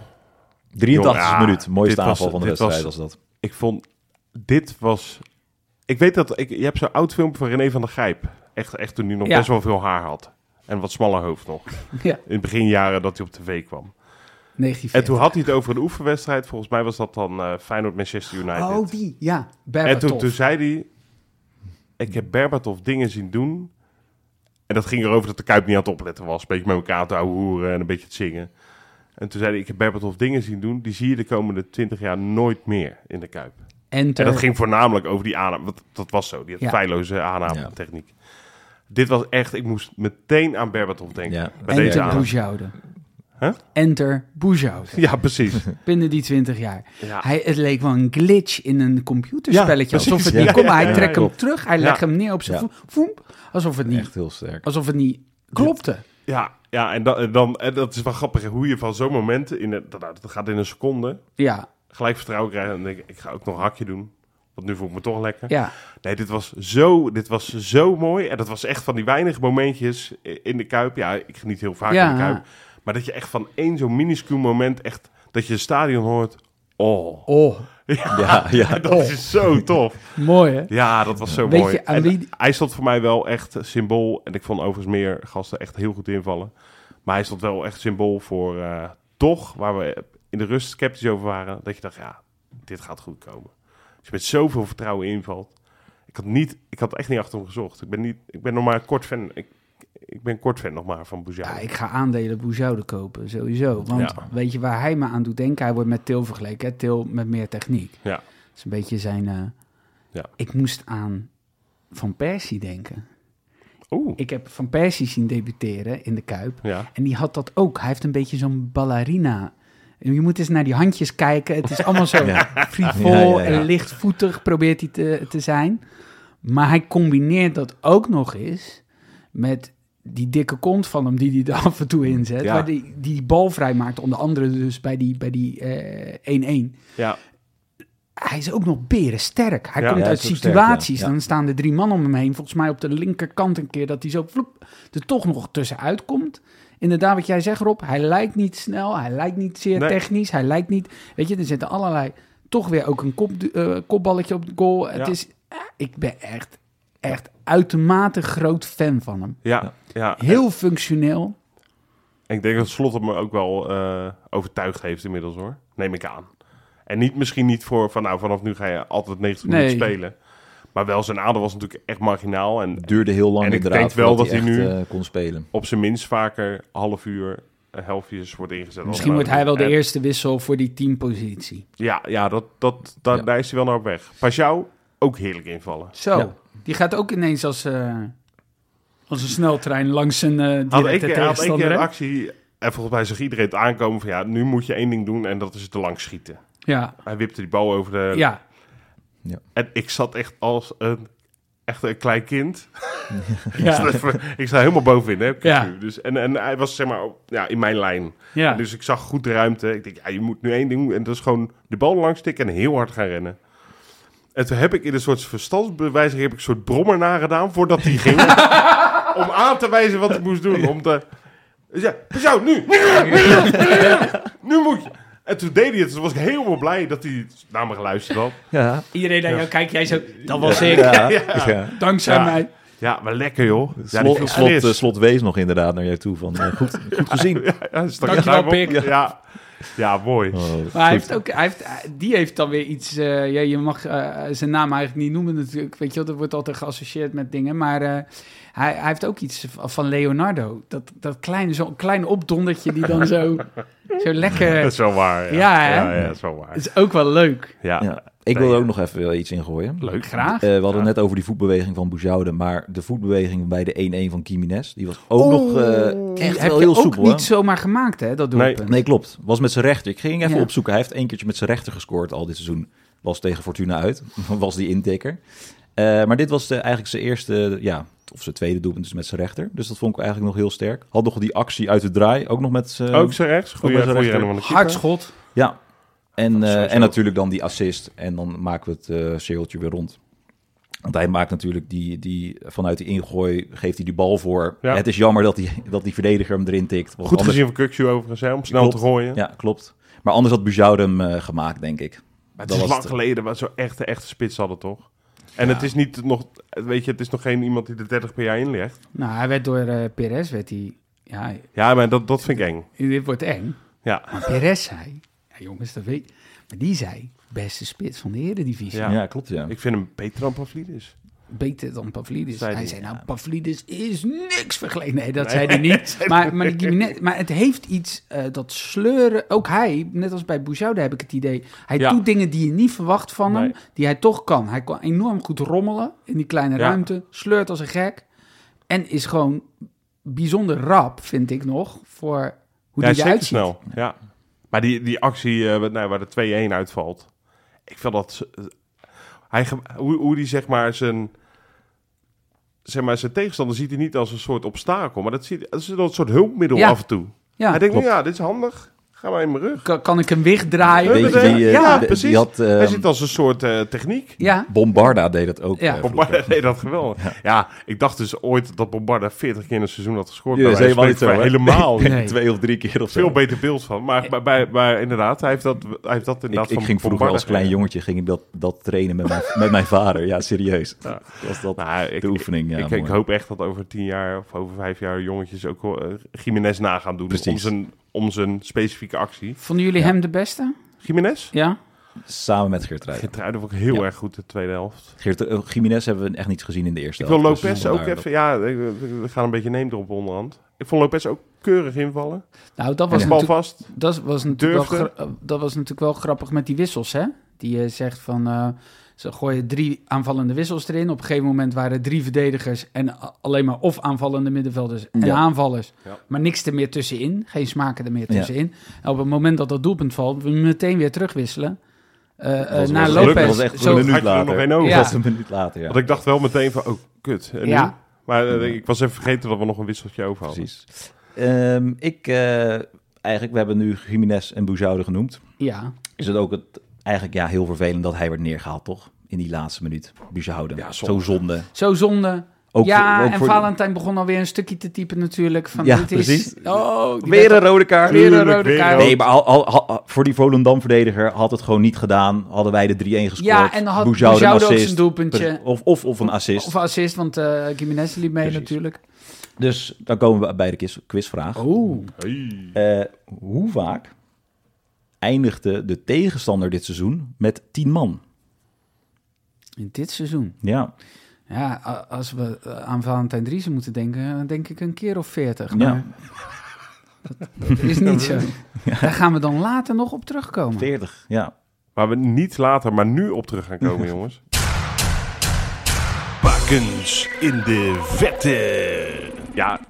83 Jongen, ja, minuut. Mooiste aanval van de wedstrijd was- was dat. Ik vond... Dit was... Ik weet dat... Ik, je hebt zo'n oud filmpje van René van der Gijp. Echt, echt toen hij nog Ja. best wel veel haar had. En wat smaller hoofd nog. Ja, In het beginjaren dat hij op tv kwam. 1940. En toen had hij het over een oefenwedstrijd. Volgens mij was dat dan eh Feyenoord-Manchester United. Oh, die. Ja, en toen, Berbatov. toen zei hij... Ik heb Berbatov dingen zien doen. En dat ging erover dat de Kuip niet aan het opletten was. Een beetje met elkaar te hoeren en een beetje te zingen. En toen zei hij, ik heb Berbatov dingen zien doen. Die zie je de komende twintig jaar nooit meer in de Kuip. Enter. En dat ging voornamelijk over die aanname. want Dat was zo, die had Ja. feilloze aanname-techniek. Dit was echt, ik moest meteen aan Berbatov denken. Ja. Bij deze Enter. Huh? Enter Boeshoude. Ja, precies. Binnen die 20 jaar. Ja. Hij, het leek wel een glitch in een computerspelletje. Ja, alsof het Ja, niet ja, hij ja, trekt hem klopt. terug. Hij Ja. legt hem neer op zijn Ja. voet. Voem, alsof het niet, Echt heel sterk. alsof het niet klopte. Ja, ja en, dan, en, dan, en dat is wel grappig hoe je van zo'n moment, in dat, dat gaat in een seconde, Ja, gelijk vertrouwen krijgen. En dan denk ik, ik ga ook nog een hakje doen. Want nu voel ik me toch lekker. ja. Nee, dit was, zo, dit was zo mooi. En dat was echt van die weinige momentjes in de Kuip. Ja, ik geniet heel vaak Ja. in de Kuip. Maar dat je echt van één zo'n minuscuul moment echt... Dat je het stadion hoort. Oh. Oh, Ja, ja. Dat is zo tof. mooi hè? Ja, dat was zo Weet mooi. je wie- Hij stond voor mij wel echt symbool. En ik vond overigens meer gasten echt heel goed invallen. Maar hij stond wel echt symbool voor eh, toch, waar we in de rust sceptisch over waren. Dat je dacht, ja, dit gaat goed komen. Als je met zoveel vertrouwen invalt. Ik had, niet, ik had echt niet achter hem gezocht. Ik ben, niet, ik ben nog maar kort fan. Ik, ik ben kort fan nog maar van Bouzou. Ja, ik ga aandelen Boezoude kopen, sowieso. Want Ja. weet je waar hij me aan doet denken? Hij wordt met Til vergeleken. Hè? Til met meer techniek. Ja. Dat is een beetje zijn... eh, Ja. Ik moest aan Van Persie denken. Oeh, Ik heb Van Persie zien debuteren in de Kuip. ja. En die had dat ook. Hij heeft een beetje zo'n ballerina. Je moet eens naar die handjes kijken. Het is allemaal zo Ja. frivol Ja, ja, ja. en lichtvoetig probeert hij te, te zijn. Maar hij combineert dat ook nog eens met die dikke kont van hem, die hij er af en toe inzet, Ja. waar die, die bal vrijmaakt, onder andere dus bij die bij die 1-1. Ja, Hij is ook nog berensterk. Hij Ja. komt Ja, uit situaties, sterk, dan staan er drie man om hem heen. Volgens mij op de linkerkant een keer dat hij zo vloep, er toch nog tussenuit komt. Inderdaad, wat jij zegt Rob, hij lijkt niet snel, hij lijkt niet zeer Nee. technisch, hij lijkt niet... Weet je, er zitten allerlei... Toch weer ook een kop, eh, kopballetje op de goal. Het Ja. is... eh, ik ben echt, echt uitermate groot fan van hem. ja, ja. Heel functioneel. En ik denk dat Slot hem ook wel eh, overtuigd heeft inmiddels hoor. Neem ik aan. En niet, misschien niet voor van nou vanaf nu ga je altijd 90 Nee. minuten spelen. Maar wel zijn aandeel was natuurlijk echt marginaal. En Het duurde heel lang En ik inderdaad denk wel dat hij nu- echt, eh, kon spelen. op zijn minst vaker half uur, eh, helftjes wordt ingezet. Misschien wordt nodig. hij wel de En- eerste wissel voor die teampositie. Ja, ja, dat, dat, daar, Ja. daar is hij wel naar op weg. Pajau ook heerlijk invallen. Zo, Ja. die gaat ook ineens als, eh, als een sneltrein langs een eh Had ik, directe had ik tegenstander. een hè? actie, en volgens mij zag iedereen het aankomen van ja, nu moet je één ding doen en dat is te lang schieten. Ja, Hij wipte die bal over de... ja. En ik zat echt als een, echt een klein kind. ja. ik sta helemaal bovenin, hè, Ja. Dus, en, en hij was zeg maar op- ja, in mijn lijn. ja. En dus ik zag goed de ruimte. Ik denk, ja, je moet nu één ding doen. En dat is gewoon de bal langs tikken en heel hard gaan rennen. En toen heb ik in een soort verstandsbewijzing heb ik een soort brommer nagedaan voordat hij ging. om aan te wijzen wat ik moest doen. Om te... Dus ja, zo, nu! nu moet je! En toen deed hij het. Toen was ik helemaal blij dat hij naar me geluisterd had. Ja, Iedereen naar jou kijkt, jij zo, dat was ik, ja, Ja. ja. dankzij Ja. mij. Ja, maar lekker joh. Slot, slot, eh, slot wees nog inderdaad naar jou toe van eh, goed, goed gezien. Ja, ja, Dankjewel. Pik. Ja. ja, mooi. Oh, Maar goed. hij heeft ook, hij heeft, die heeft dan weer iets, eh, ja, je mag zijn naam eigenlijk niet noemen natuurlijk, weet je wel, dat wordt altijd geassocieerd met dingen, maar eh, hij, hij heeft ook iets van Leonardo, dat, dat kleine, zo'n klein opdondertje die dan zo, zo lekker, Dat is wel waar. Ja, Ja, hè? ja, ja, dat is wel waar. is ook wel leuk. Ja, Ja. Ik wil Nee, er ook nog even wel iets in gooien. leuk. Graag. Eh, we hadden Ja. net over die voetbeweging van Boujoude, maar de voetbeweging bij de 1-1 van Kimines, die was ook nog eh, echt heb wel je heel ook soepel. niet zomaar gemaakt, hè, dat Nee. doelpunt. Nee, klopt. Was met zijn rechter. Ik ging even Ja. opzoeken. Hij heeft één keertje met zijn rechter gescoord al dit seizoen. Was tegen Fortuna uit. was die intikker. Eh, maar dit was de, eigenlijk zijn eerste, ja, of zijn tweede doelpunt dus met zijn rechter. Dus dat vond ik eigenlijk nog heel sterk. Had nog die actie uit de draai, ook nog met zijn... Ook zijn rechts. Goeie, met zijn goeie rechter. Hardschot. Ja. En, eh, Sowieso. en natuurlijk dan die assist. En dan maken we het eh cirkeltje weer rond. Want hij maakt natuurlijk die, die vanuit die ingooi, geeft hij die bal voor. Ja. Het is jammer dat die, dat die verdediger hem erin tikt. Goed anders- gezien van Kukshu overigens, hè, om snel Klopt. te gooien. Ja, klopt. Maar anders had Bujoude hem eh, gemaakt, denk ik. Maar het Dat is was lang het. geleden, maar zo echte, echte spits hadden toch? En Ja. het is niet nog, weet je, het is nog geen iemand die de 30 per jaar inlegt. Nou, hij werd door eh Perez, werd hij, ja, Ja, maar dat, dat vind ik eng. dit wordt eng. Ja, Maar Perez zei, ja jongens, dat weet Maar die zei, beste spits van de Eredivisie. Ja. Ja, klopt, ja. ik vind hem beter dan Pavlidis. Beter dan Pavlidis. Zei hij zei, nou. Pavlidis is niks vergeleken. Nee, dat Nee, zei hij niet. maar, maar, maar het heeft iets, eh, dat sleuren... Ook hij, net als bij Boujoude heb ik het idee... Hij Ja. doet dingen die je niet verwacht van hem, die hij toch kan. Hij kan enorm goed rommelen in die kleine Ja. ruimte. Sleurt als een gek. En is gewoon bijzonder rap, vind ik nog, voor hoe ja, hij eruit ziet. snel. Ja. Maar die, die actie eh, nou, waar de 2-1 uitvalt. Ik vind dat... Hij, hoe, hoe die zeg maar zijn... Zeg maar, zijn tegenstander ziet hij niet als een soort obstakel. Maar dat, ziet, dat is een soort hulpmiddel Ja. af en toe. Ja, hij denkt, nou ja, dit is handig. Ga maar in mijn rug. kan, kan ik hem wegdraaien? Weet je die, eh, Ja, precies. die had... hij zit als een soort eh, techniek. Ja, Bombarda deed dat ook. Ja. eh, Bombarda deed dat geweldig. Ja. ik dacht dus ooit dat Bombarda 40 keer in een seizoen had gescoord. Ja, is wijze van helemaal niet zo? Helemaal. Nee. Twee of drie keer of zo. Veel beter beeld van. Maar, maar, bij, maar inderdaad, hij heeft dat, hij heeft dat Ik, inderdaad ik van ging vroeger Bombarda als klein jongetje ging ik dat, dat trainen met mijn, met mijn vader. Ja, serieus. Ja. Was dat Nou, ik, de oefening, ja. ik, ik hoop echt dat over tien jaar of over vijf jaar jongetjes ook wel, Jiménez na gaan doen. Precies. Om zijn, om zijn specifieke actie. vonden jullie Ja. hem de beste? Jiménez? Ja? Samen met Geert Ruijden. Getruiden vond ik heel Ja. erg goed de tweede helft. Geert uh, Jiménez hebben we echt niet gezien in de eerste Ik wil helft. Dus Lopez ook even... Ja, we gaan een beetje neem erop onderhand. Ik vond Lopez ook keurig invallen. Nou, dat was, natuurlijk, vast. dat was, natuurlijk wel, eh, dat was natuurlijk wel grappig met die wissels, hè? Die je zegt van, eh, ze gooien drie aanvallende wissels erin. Op een gegeven moment waren er drie verdedigers en alleen maar of aanvallende middenvelders en Ja. aanvallers. Ja. Maar niks er meer tussenin, geen smaken er meer Ja. tussenin. En op het moment dat dat doelpunt valt, we meteen weer terugwisselen. Eh eh, was- naar was Lopez. was echt Zo- een minuut er nog later. één over? Ja. Dat was een minuut later, ja. Want ik dacht wel meteen van, oh, kut. En nu? Maar eh, ik was even vergeten dat we nog een wisseltje over hadden. Precies. Ehm, ik, eh, eigenlijk, we hebben nu Jiménez en Bouzoude genoemd. Ja, Is het ook het, eigenlijk ja, heel vervelend dat hij werd neergehaald, toch? In die laatste minuut. Bouzoude. Ja, Zo zonde. zo zonde. Ook ja, voor- ook en voor- Valentijn begon alweer een stukje te typen natuurlijk. Van, Ja, dit is, precies. Oh, Weer een rode kaart. Weer een rode weer kaart. rood. Nee, maar al, al, al- voor die Volendam-verdediger had het gewoon niet gedaan. Hadden wij de 3-1 gescoord. Ja, en dan had ook zijn doelpuntje. Of, of, of een assist. Of assist, want eh Gimenez liep mee Precies. natuurlijk. Dus dan komen we bij de quiz- quizvraag. Oh, Hey. Eh, hoe vaak eindigde de tegenstander dit seizoen met 10 man? in dit seizoen. Ja, Ja, als we eh, aan Valentijn Driessen moeten denken, dan denk ik een keer of veertig. Ja. Maar dat, dat is niet zo. Daar gaan we dan later nog op terugkomen. 40. Ja. Waar we niet later, maar nu op terug gaan komen, jongens. Bakens in de vette. Ja,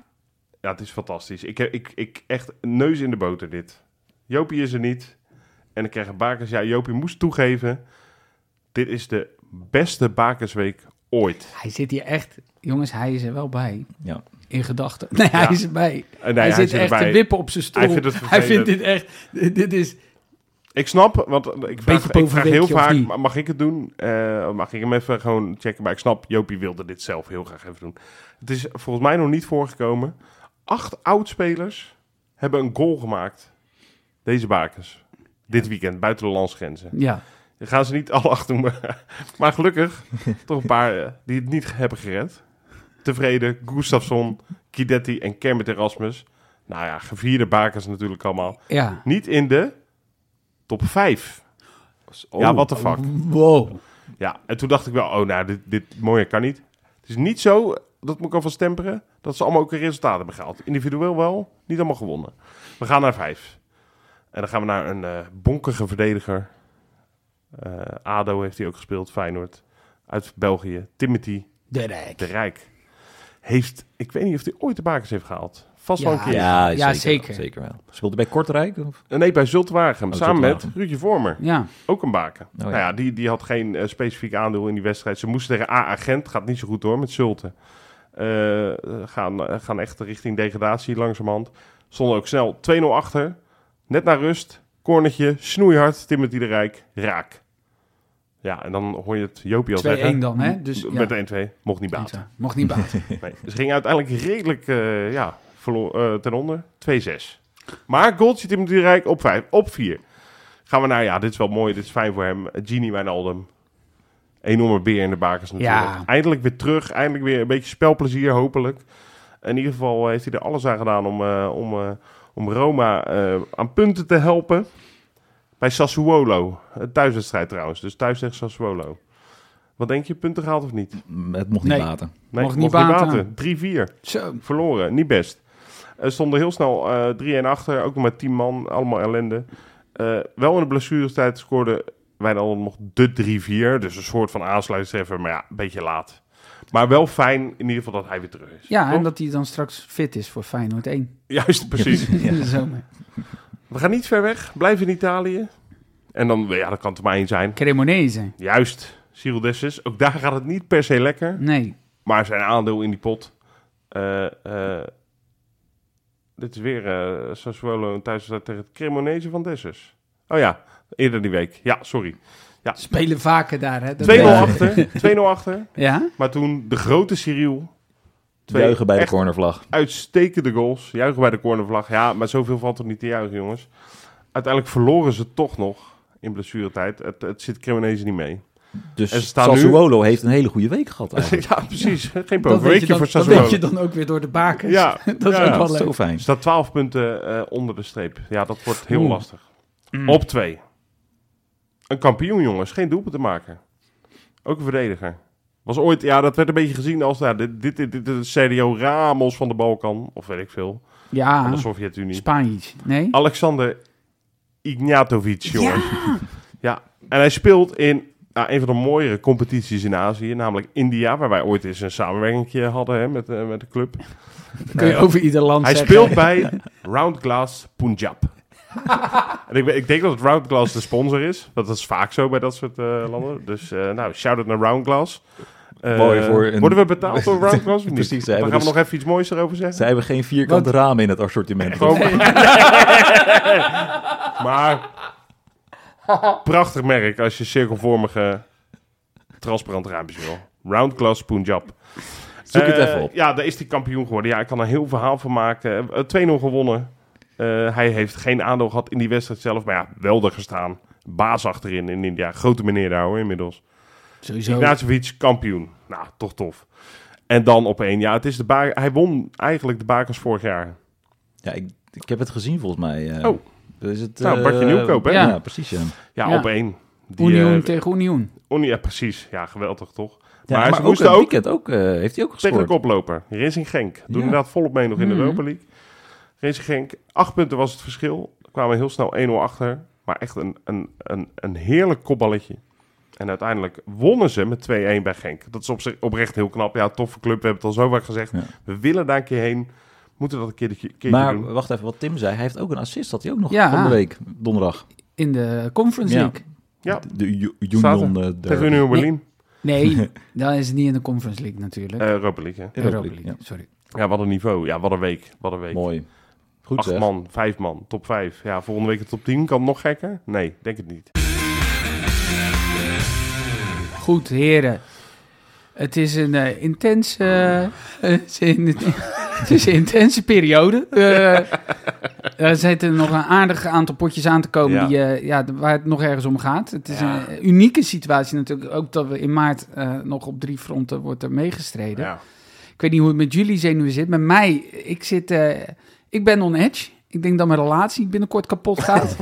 ja het is fantastisch. Ik heb ik, ik, echt neus in de boter dit. Jopie is er niet. En ik krijg een bakens. Ja, Jopie moest toegeven. Dit is de beste bakensweek ooit. Hij zit hier echt, jongens, hij is er wel bij. ja. In gedachten. Nee, hij Ja. is erbij. Nee, hij, zit echt erbij. te wippen op zijn stoel. Hij vindt het Hij vindt vervelend. dit echt, dit, is... Ik snap, want ik vraag, Beetje ik vraag heel vaak, mag ik het doen? Eh, mag ik hem even gewoon checken? Maar ik snap, Jopie wilde dit zelf heel graag even doen. Het is volgens mij nog niet voorgekomen. Acht oudspelers hebben een goal gemaakt. Deze bakens. Dit weekend, buiten de landsgrenzen. Ja, Dan gaan ze niet alle acht doen, maar, maar gelukkig toch een paar eh, die het niet hebben gered. Tevreden, Gustafsson, Kidetti en Kermit Erasmus. Nou ja, gevierde bakens natuurlijk allemaal. ja. Niet in de top 5. Oh. Ja, what the fuck. Wow. Ja, en toen dacht ik wel, oh nou, dit, dit mooie kan niet. Het is niet zo, dat moet ik alvast temperen, dat ze allemaal ook een resultaat hebben gehaald. Individueel wel, niet allemaal gewonnen. We gaan naar 5. En dan gaan we naar een eh bonkige verdediger. Eh, ADO heeft hij ook gespeeld, Feyenoord. Uit België, Timothy De Rijk. de Rijk. Heeft, ik weet niet of hij ooit de bakens heeft gehaald. Vast wel een Ja, keer. Ja, Ja, zeker. zeker. Wel, zeker wel. Speelde bij Kortrijk? Of? Eh, Nee, bij Zultwagen. Oh, samen met. Ruudje Vormer. Ja, Ook een baken. ja. Nou ja, die, die had geen eh, specifiek aandeel in die wedstrijd. Ze moesten tegen A-agent. Gaat niet zo goed hoor, met Zulte. Eh, gaan, gaan echt richting degradatie langzamerhand. Stonden ook snel 2-0 achter. Net naar rust. Cornertje, snoeihard. Timothy de Rijk, raak. Ja, en dan hoor je het Jopie al 2-1 zeggen. dan, hè? Dus, ja. Met 1-2. Mocht niet baten. Mocht niet baten. Nee. Ze gingen uiteindelijk redelijk eh, ja, eh, ten onder. 2-6. Maar goaltje Timothy de Rijk op 5. Op 4. Gaan we naar, ja, dit is wel mooi. Dit is fijn voor hem. Genie Wijnaldum. Enorme beer in de bakens natuurlijk. Ja. Eindelijk weer terug. Eindelijk weer een beetje spelplezier, hopelijk. In ieder geval heeft hij er alles aan gedaan om, eh, om, eh, om Roma eh, aan punten te helpen. Bij Sassuolo. Een thuiswedstrijd trouwens. Dus thuis tegen Sassuolo. Wat denk je? Punten gehaald of niet? Het mocht niet Nee. baten. Nee, Mocht niet baten. 3-4. Zo. Verloren. Niet best. Er stonden heel snel eh 3-1 achter. Ook nog met 10 man. Allemaal ellende. Eh, wel in de blessurestijd scoorde Wijnaldum nog de 3-4. Dus een soort van aansluitingstreffer. Maar ja, een beetje laat. Maar wel fijn in ieder geval dat hij weer terug is. Ja, en dat hij dan straks fit is voor Feyenoord 1 Juist, precies. in de zomer. We gaan niet ver weg. Blijven in Italië. En dan, ja, dat kan het er maar één zijn. Cremonese. Juist, Cyril Dessus. Ook daar gaat het niet per se lekker. Nee. Maar zijn aandeel in die pot. eh, eh, dit is weer eh Sassuolo thuiswedstrijd tegen het Cremonese van Dessus. Oh ja, eerder die week. Ja, sorry. Spelen vaker daar, hè? Dat 2-0 weet je. achter. 2-0 achter. Ja? Maar toen de grote Cyril. Twee Juichen bij de cornervlag. uitstekende goals. Juichen bij de cornervlag. Ja, maar zoveel valt er niet te juichen, jongens. Uiteindelijk verloren ze toch nog in blessuretijd. Het, het zit Cremonese niet mee. Dus En nu- heeft een hele goede week gehad eigenlijk. ja, precies. Geen Dat weet, je bovenweekje dan, voor dat Sassuolo. weet je dan ook weer door de bakens. Ja, dat is ja, ook ja. wel Zo fijn. Er staat 12 punten eh, onder de streep. Ja, dat wordt heel Oeh. lastig. Mm. Op 2. Een kampioen, jongens. Geen doelpunt te maken. Ook een verdediger. Was ooit, ja, dat werd een beetje gezien als ja, dit, dit, dit, dit is Sergio Ramos van de Balkan. Of weet ik veel. Van Ja, de Sovjet-Unie. Spanisch. Nee? Alexander Ignatovic, jongens. Ja. En hij speelt in nou, een van de mooiere competities in Azië. Namelijk India. Waar wij ooit eens een samenwerking hadden hè, met, eh, met de club. Kun je over ieder land Hij zeggen. speelt bij Round Glass Punjab. en ik, ik denk dat het Round Glass de sponsor is. Dat is vaak zo bij dat soort eh, landen. Dus eh, nou, shout-out naar Round Glass. Eh, Mooi voor een- Worden we betaald door niet? Precies, Dan gaan hebben we dus- nog even iets moois erover zeggen. Zij hebben geen vierkante ramen in het assortiment. Maar prachtig merk als je cirkelvormige transparante raampjes wil. Roundclass Punjab. Zoek het even op. Ja, daar is hij kampioen geworden. Ja, ik kan er heel verhaal van maken. Eh, 2-0 gewonnen. Eh, hij heeft geen aandeel gehad in die wedstrijd zelf. Maar ja, wel er gestaan. Baas achterin in India. Grote meneer daar hoor, inmiddels. Sowieso. Ignacevic, kampioen. Nou, toch tof. En dan op één. Ja, het is de ba- hij won eigenlijk de bakers vorig jaar. Ja, ik, ik heb het gezien volgens mij. eh. Oh. Dus het, Nou, eh, Bartje Nieuwkoop, hè? Ja, Ja. precies. Ja. Ja, Ja. op één. Die, Union eh, tegen Union. Unie- ja, precies. Ja, geweldig toch? Ja, maar maar, ze ook ook weekend ook, eh, heeft hij ook tegen de gescoord. koploper. Racing Genk. Doen Ja. inderdaad volop mee nog in de Mhm. Europa League. Genk. Acht punten was het verschil. Kwamen heel snel 1-0 achter. Maar echt een, een, een, een heerlijk kopballetje. En uiteindelijk wonnen ze met 2-1 bij Genk. Dat is op zich oprecht heel knap. Ja, toffe club. We hebben het al zo vaak gezegd. Ja. We willen daar een keer heen. Moeten dat een keertje, keertje Maar doen. wacht even, wat Tim zei, hij heeft ook een assist, had hij ook nog Ja. van de week, donderdag. In de Conference Ja. League. Ja, De Staat er. Union eh, tegen Union Berlin. Nee, dan is het niet in de Conference League natuurlijk. Eh, Europa League, hè. Europa Europa League, League, sorry. Ja, wat een niveau. Ja, wat een week. Wat een week. Mooi. Goed Acht zeg. man, vijf man, top vijf. Ja, volgende week de top 10. Kan het nog gekker? Nee, denk het niet. Goed, heren. Het is een eh, intense, eh, het is een- het is een intense periode. Eh, er zitten nog een aardig aantal potjes aan te komen Ja. die, ja, waar het nog ergens om gaat. Het is Ja. een unieke situatie natuurlijk. Ook dat we in maart eh, nog op drie fronten wordt er meegestreden. Ja. Ik weet niet hoe het met jullie zenuwen zit. Met mij, ik zit, eh, ik ben on edge. Ik denk dat mijn relatie binnenkort kapot gaat.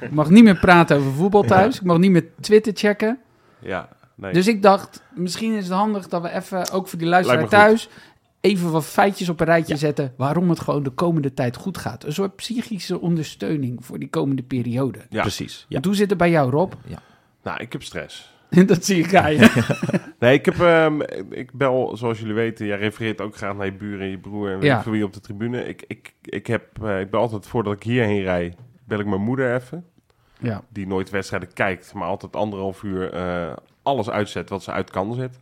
ik mag niet meer praten over voetbal thuis. Ik mag niet meer Twitter checken. Ja, nee. Dus ik dacht, misschien is het handig dat we even, ook voor die luisteraar thuis, even wat feitjes op een rijtje zetten waarom het gewoon de komende tijd goed gaat. Een soort psychische ondersteuning voor die komende periode. Ja. Precies. Ja. Hoe zit het bij jou, Rob? Nou, ik heb stress. dat zie ik aan je. Nee, ik heb, ehm, ik bel, zoals jullie weten, jij refereert ook graag naar je buren en je broer en Ja. wie op de tribune. Ik, ik, ik, heb, eh, ik bel altijd voordat ik hierheen rij, bel ik mijn moeder even. Ja. Die nooit wedstrijden kijkt, maar altijd anderhalf uur eh, alles uitzet wat ze uit kan zetten.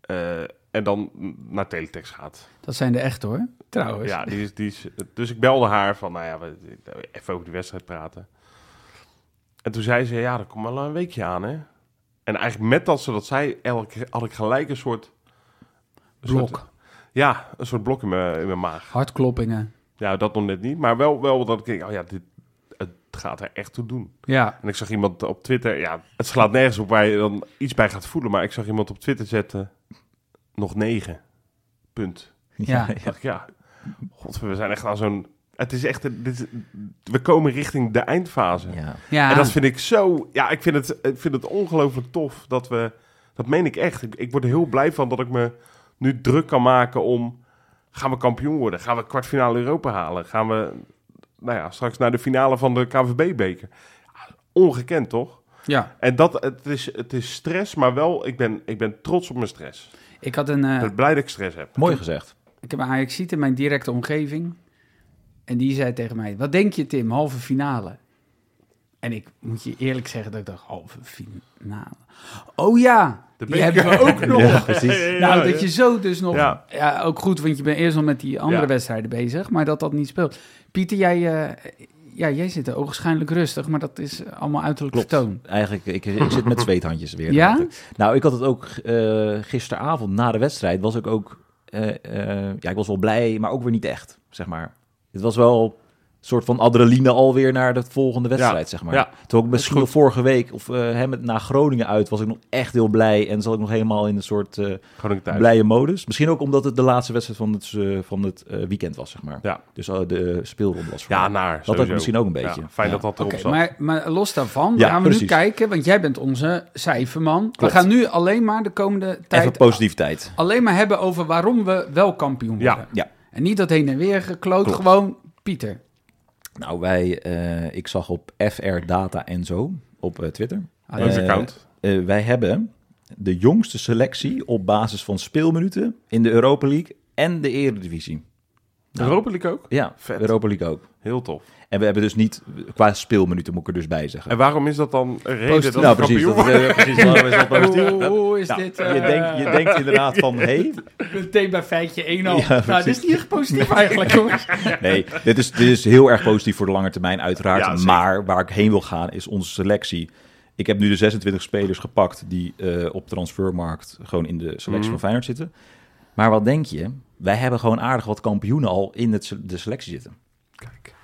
Eh, en dan naar teletext gaat. Dat zijn de echte hoor, trouwens. Ja, die is, die is, dus ik belde haar van, nou ja, even over die wedstrijd praten. En toen zei ze, ja, er komt wel een weekje aan, hè. En eigenlijk met dat ze dat zei, elke, had ik gelijk een soort... een Blok. soort- ja, een soort blok in mijn, in mijn maag. Hartkloppingen. Ja, dat nog net niet. Maar wel, wel dat ik denk, oh ja, dit, het gaat er echt toe doen. Ja. En ik zag iemand op Twitter, ja, het slaat nergens op waar je dan iets bij gaat voelen. Maar ik zag iemand op Twitter zetten, nog negen. Punt. Ja. Ik dacht, ja, god, we zijn echt aan zo'n... Het is echt, een- dit, is- we komen richting de eindfase. Ja. ja. En dat vind ik zo, ja, ik vind het, ik vind het ongelooflijk tof dat we, dat meen ik echt. Ik, ik word er heel blij van dat ik me nu druk kan maken om, gaan we kampioen worden? Gaan we kwartfinale Europa halen? Gaan we, nou ja, straks naar de finale van de KVB-beker? Ongekend, toch? ja. En dat, het is, het is stress, maar wel, ik ben, ik ben trots op mijn stress. Ik had een, eh, Ik ben blij dat ik stress heb. Mooi gezegd. ik heb een Ajaxiet in mijn directe omgeving. En die zei tegen mij, wat denk je Tim, halve finale? En ik moet je eerlijk zeggen dat ik dacht, halve finale. Oh ja, De die hebben we ook nog. Ja, precies. Nou, dat je zo dus nog... Ja. Ja. ook goed, want je bent eerst nog met die andere Ja. wedstrijden bezig, maar dat dat niet speelt. Pieter, jij, eh, ja, jij zit er ogenschijnlijk rustig, maar dat is allemaal uiterlijk Klopt. vertoon. Eigenlijk, ik, ik zit met zweethandjes weer. Ja? Nou, ik had het ook eh, gisteravond na de wedstrijd, was ik ook, eh, eh, ja, ik was wel blij, maar ook weer niet echt, zeg maar. Het was wel een soort van adrenaline alweer naar de volgende wedstrijd, zeg maar. ja. Terwijl ik misschien wel vorige week, of eh hè, met, na Groningen uit, was ik nog echt heel blij en zat ik nog helemaal in een soort eh blije modus. Misschien ook omdat het de laatste wedstrijd van het, eh, van het eh, weekend was, zeg maar. Ja. Dus de speelronde was voor Ja, naar. Dat ook misschien ook een beetje. Ja, fijn Ja. dat dat erop Oké, zat. maar, maar los daarvan Ja, gaan we nu kijken, want jij bent onze cijferman. Klopt. We gaan nu alleen maar de komende Even tijd positiviteit. alleen maar hebben over waarom we wel kampioen Ja. worden. Ja. En niet dat heen en weer gekloot, Klopt. gewoon Pieter. Nou, wij, eh, ik zag op FR Data en zo op eh, Twitter. Ah, Dat is account. eh, wij hebben de jongste selectie op basis van speelminuten in de Europa League en de Eredivisie. Europa League ook? Ja, Vet. Europa League ook. Heel tof. En we hebben dus niet, qua speelminuten moet ik er dus bij zeggen. En waarom is dat dan een reden Positief. dat nou, we precies. Dat, precies waarom is dat positief? Hoe, hoe is Nou, dit? je, eh, denkt, je denkt inderdaad van, hé, Meteen bij feitje 1 al. Ja, nou, dit is niet echt positief eigenlijk, jongens. Nee, dit is, dit is heel erg positief voor de lange termijn, uiteraard. Ja, maar waar ik heen wil gaan is onze selectie. Ik heb nu de 26 spelers gepakt die eh, op transfermarkt gewoon in de selectie Mhm. van Feyenoord zitten. Maar wat denk je? Wij hebben gewoon aardig wat kampioenen al in het, de selectie zitten. Kijk.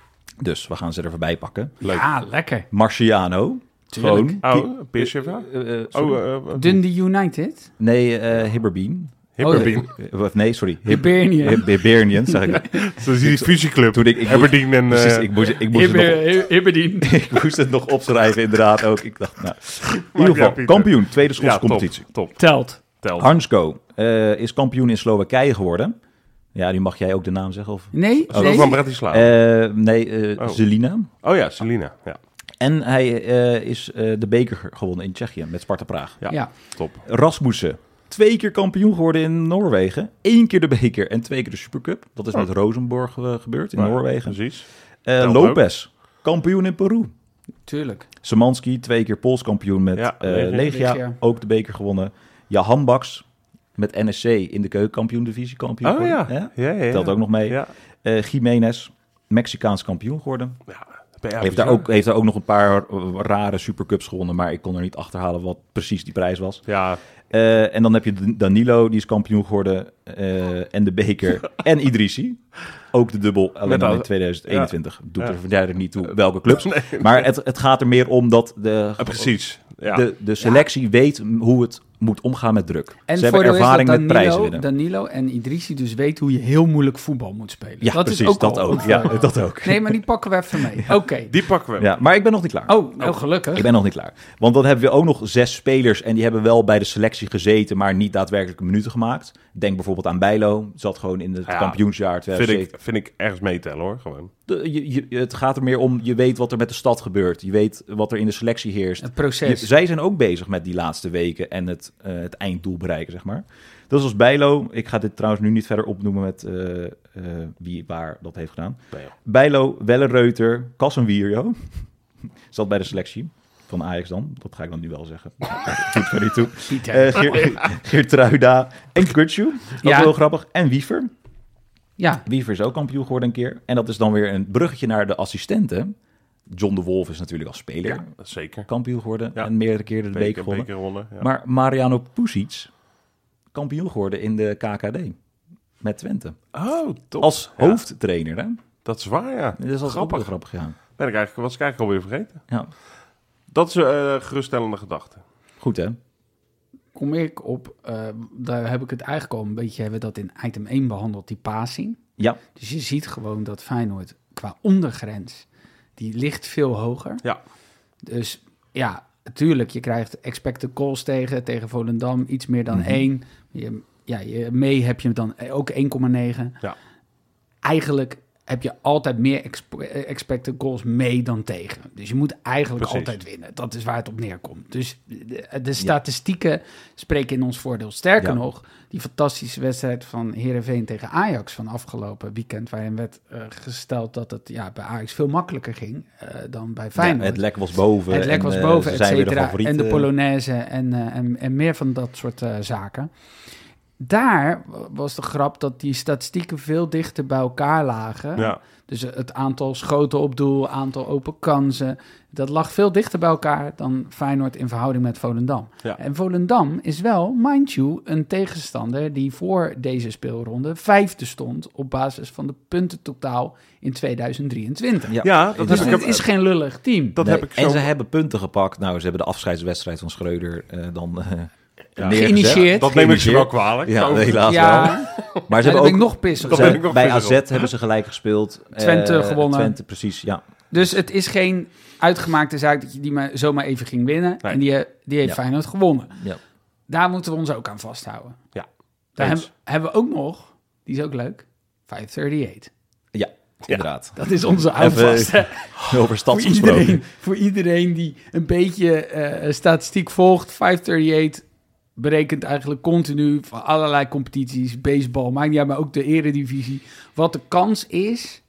Dus we gaan ze er voorbij pakken. Leuk. Ja, lekker. Marciano. Tuurlijk. Gewoon. Oh, PSV? Eh, eh. Oh, eh, eh, Dundee United. nee, eh Hibberbeen. Hibberbeam. Of nee, sorry. Hib- Hibernian. Hib- Hibernian, zeg ik. Dat is die fusieclub. Toen ik, ik Aberdeen en... precies, ik moest, ik moest het nog Hibber- Hibberdien. ik moest het nog opschrijven, inderdaad ook. Ik dacht, nou, in ieder geval, kampioen, tweede Schotse ja, top, competitie. top. Telt. Telt. Hansko eh, is kampioen in Slowakije geworden. Ja, nu mag jij ook de naam zeggen. Of? Nee, Ook nee. van Bratislava. Eh, nee, eh Oh. Zelina. oh ja, Selina. Ja, En hij eh, is eh, de beker ge- gewonnen in Tsjechië met Sparta Praag. Ja. Ja. top. Rasmussen, twee keer kampioen geworden in Noorwegen. Eén keer de beker en twee keer de Supercup. Dat is Oh. met Rosenborg gebeurd in Noorwegen. Precies. Eh, Lopez, kampioen in Peru. tuurlijk. Szymanski, twee keer Pools kampioen met Ja, eh, Legia. ook de beker gewonnen. Jahan Baks met NSC in de keukenkampioen divisie kampioen Oh ja. geworden. Ja, ja, ja. Telt ook nog mee. Ja. Eh, Jiménez, Mexicaans kampioen geworden. ja heeft, daar ook, heeft daar ook nog een paar eh, rare supercups gewonnen, maar ik kon er niet achterhalen wat precies die prijs was. Ja, Eh, en dan heb je Dan- Danilo, die is kampioen geworden. en de beker. en Idrissi. Ook de dubbel, alleen al- in 2021. Doet Ja. er verder niet toe welke clubs. Maar het, het gaat er meer om dat de, precies. Ja. de, de selectie weet hoe het moet omgaan met druk. En Ze hebben ervaring met prijzen Danilo, winnen. Danilo en Idrissi dus weten hoe je heel moeilijk voetbal moet spelen. ja, dat precies. is ook dat ook. Ja, dat ook. Nee, maar die pakken we even mee. Oké. Die pakken we. Ja, maar ik ben nog niet klaar. Oh, heel gelukkig. Ik ben nog niet klaar. Want dan hebben we ook nog zes spelers en die hebben wel bij de selectie gezeten, maar niet daadwerkelijk minuten gemaakt. Denk bijvoorbeeld aan Bijlo, zat gewoon in het Ja, kampioensjaar Vind 2007. ik, vind ik ergens meetellen hoor, gewoon. De- je, je- het gaat er meer om, je weet wat er met de stad gebeurt. Je weet wat er in de selectie heerst. Het Je- proces. zij zijn ook bezig met die laatste weken en het, eh, het einddoel bereiken, zeg maar. Dat is als Bijlo. Ik ga dit trouwens nu niet verder opnoemen met eh, eh, wie waar dat heeft gedaan. Bijlo. Bijlo, Wellenreuter, Casemiro. Zat bij de selectie van Ajax dan. Dat ga ik dan nu wel zeggen. Doet er niet toe. Pieter. Eh Geer, Geertruida en Kutsu. Dat Ja. is heel grappig. En Wiever. ja, Wiever is ook kampioen geworden een keer. En dat is dan weer een bruggetje naar de assistenten. John de Wolf is natuurlijk als speler Ja, zeker. kampioen geworden. Ja. En meerdere keren de beker Beker, gewonnen. Ja. Maar Mariano Pusic, kampioen geworden in de KKD. Met Twente. oh, top. Als Ja, hoofdtrainer, hè? dat is waar, ja. Dat is al Grappig. grappig. grappig, ja. Ben ik eigenlijk, was ik eigenlijk alweer vergeten. ja. Dat is een eh, geruststellende gedachte. Goed, hè? kom ik op, eh, daar heb ik het eigenlijk al een beetje, hebben we dat in item 1 behandeld, die passing. Ja. Dus je ziet gewoon dat Feyenoord qua ondergrens, die ligt veel hoger. Ja. Dus ja, natuurlijk, je krijgt expected goals tegen, tegen Volendam, iets meer dan Mhm. 1. Je, ja, je, mee heb je dan ook 1,9. Ja. Eigenlijk heb je altijd meer eh, expected goals mee dan tegen. Dus je moet eigenlijk Precies. altijd winnen. Dat is waar het op neerkomt. Dus de, de statistieken spreken in ons voordeel. Sterker Ja. nog, die fantastische wedstrijd van Herenveen tegen Ajax van afgelopen weekend, waarin werd eh, gesteld dat het ja, bij Ajax veel makkelijker ging eh, dan bij Feyenoord. Ja, het lek was boven. Het lek en, was boven, et cetera. En de. Polonaise en, en, en meer van dat soort zaken. Daar was de grap dat die statistieken veel dichter bij elkaar lagen. Ja. Dus het aantal schoten op doel, aantal open kansen, dat lag veel dichter bij elkaar dan Feyenoord in verhouding met Volendam. Ja. En Volendam is wel, mind you, een tegenstander die voor deze speelronde vijfde stond op basis van de punten totaal in 2023. Ja. Ja, dat Dus het is geen lullig team. dat Nee, heb ik En ze hebben punten gepakt. Nou, ze hebben de afscheidswedstrijd van Schreuder eh, dan eh Ja. Geïnitieerd. Dat neem ik ze wel kwalijk. Ja, Zo. helaas wel. ja, Maar ze hebben ben ook ik nog pissig nog bij AZ op. hebben ze gelijk gespeeld. Twente Eh, gewonnen. Twente, precies, ja. Dus het is geen uitgemaakte zaak dat je die maar zomaar even ging winnen. Nee. En die, die heeft Ja. Feyenoord gewonnen. Ja. Daar moeten we ons ook aan vasthouden. Ja. Daar hebben, hebben we ook nog, die is ook leuk, 538. Ja, inderdaad. Dat is onze houvast. Over Voor iedereen, voor iedereen die een beetje eh, statistiek volgt, 538 berekent eigenlijk continu van allerlei competities, baseball, maakt niet uit, maar ook de eredivisie. Wat de kans is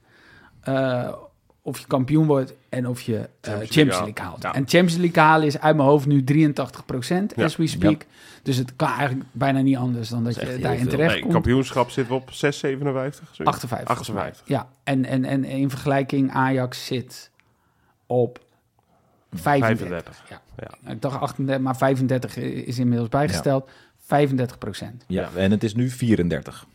eh, of je kampioen wordt en of je eh, Champions Champions League League haalt. Ja. En Champions League halen is uit mijn hoofd nu 83% Ja. as we speak. Dus het kan eigenlijk bijna niet anders dan dat je daarin terecht Nee, komt. kampioenschap zit op 6, 57? zoiets? 58. 58. Ja, en, en, en in vergelijking Ajax zit op 35. 35. Ja. Ja. Ik dacht 38, maar 35 is inmiddels bijgesteld. 35 procent. Ja, en het is nu 34.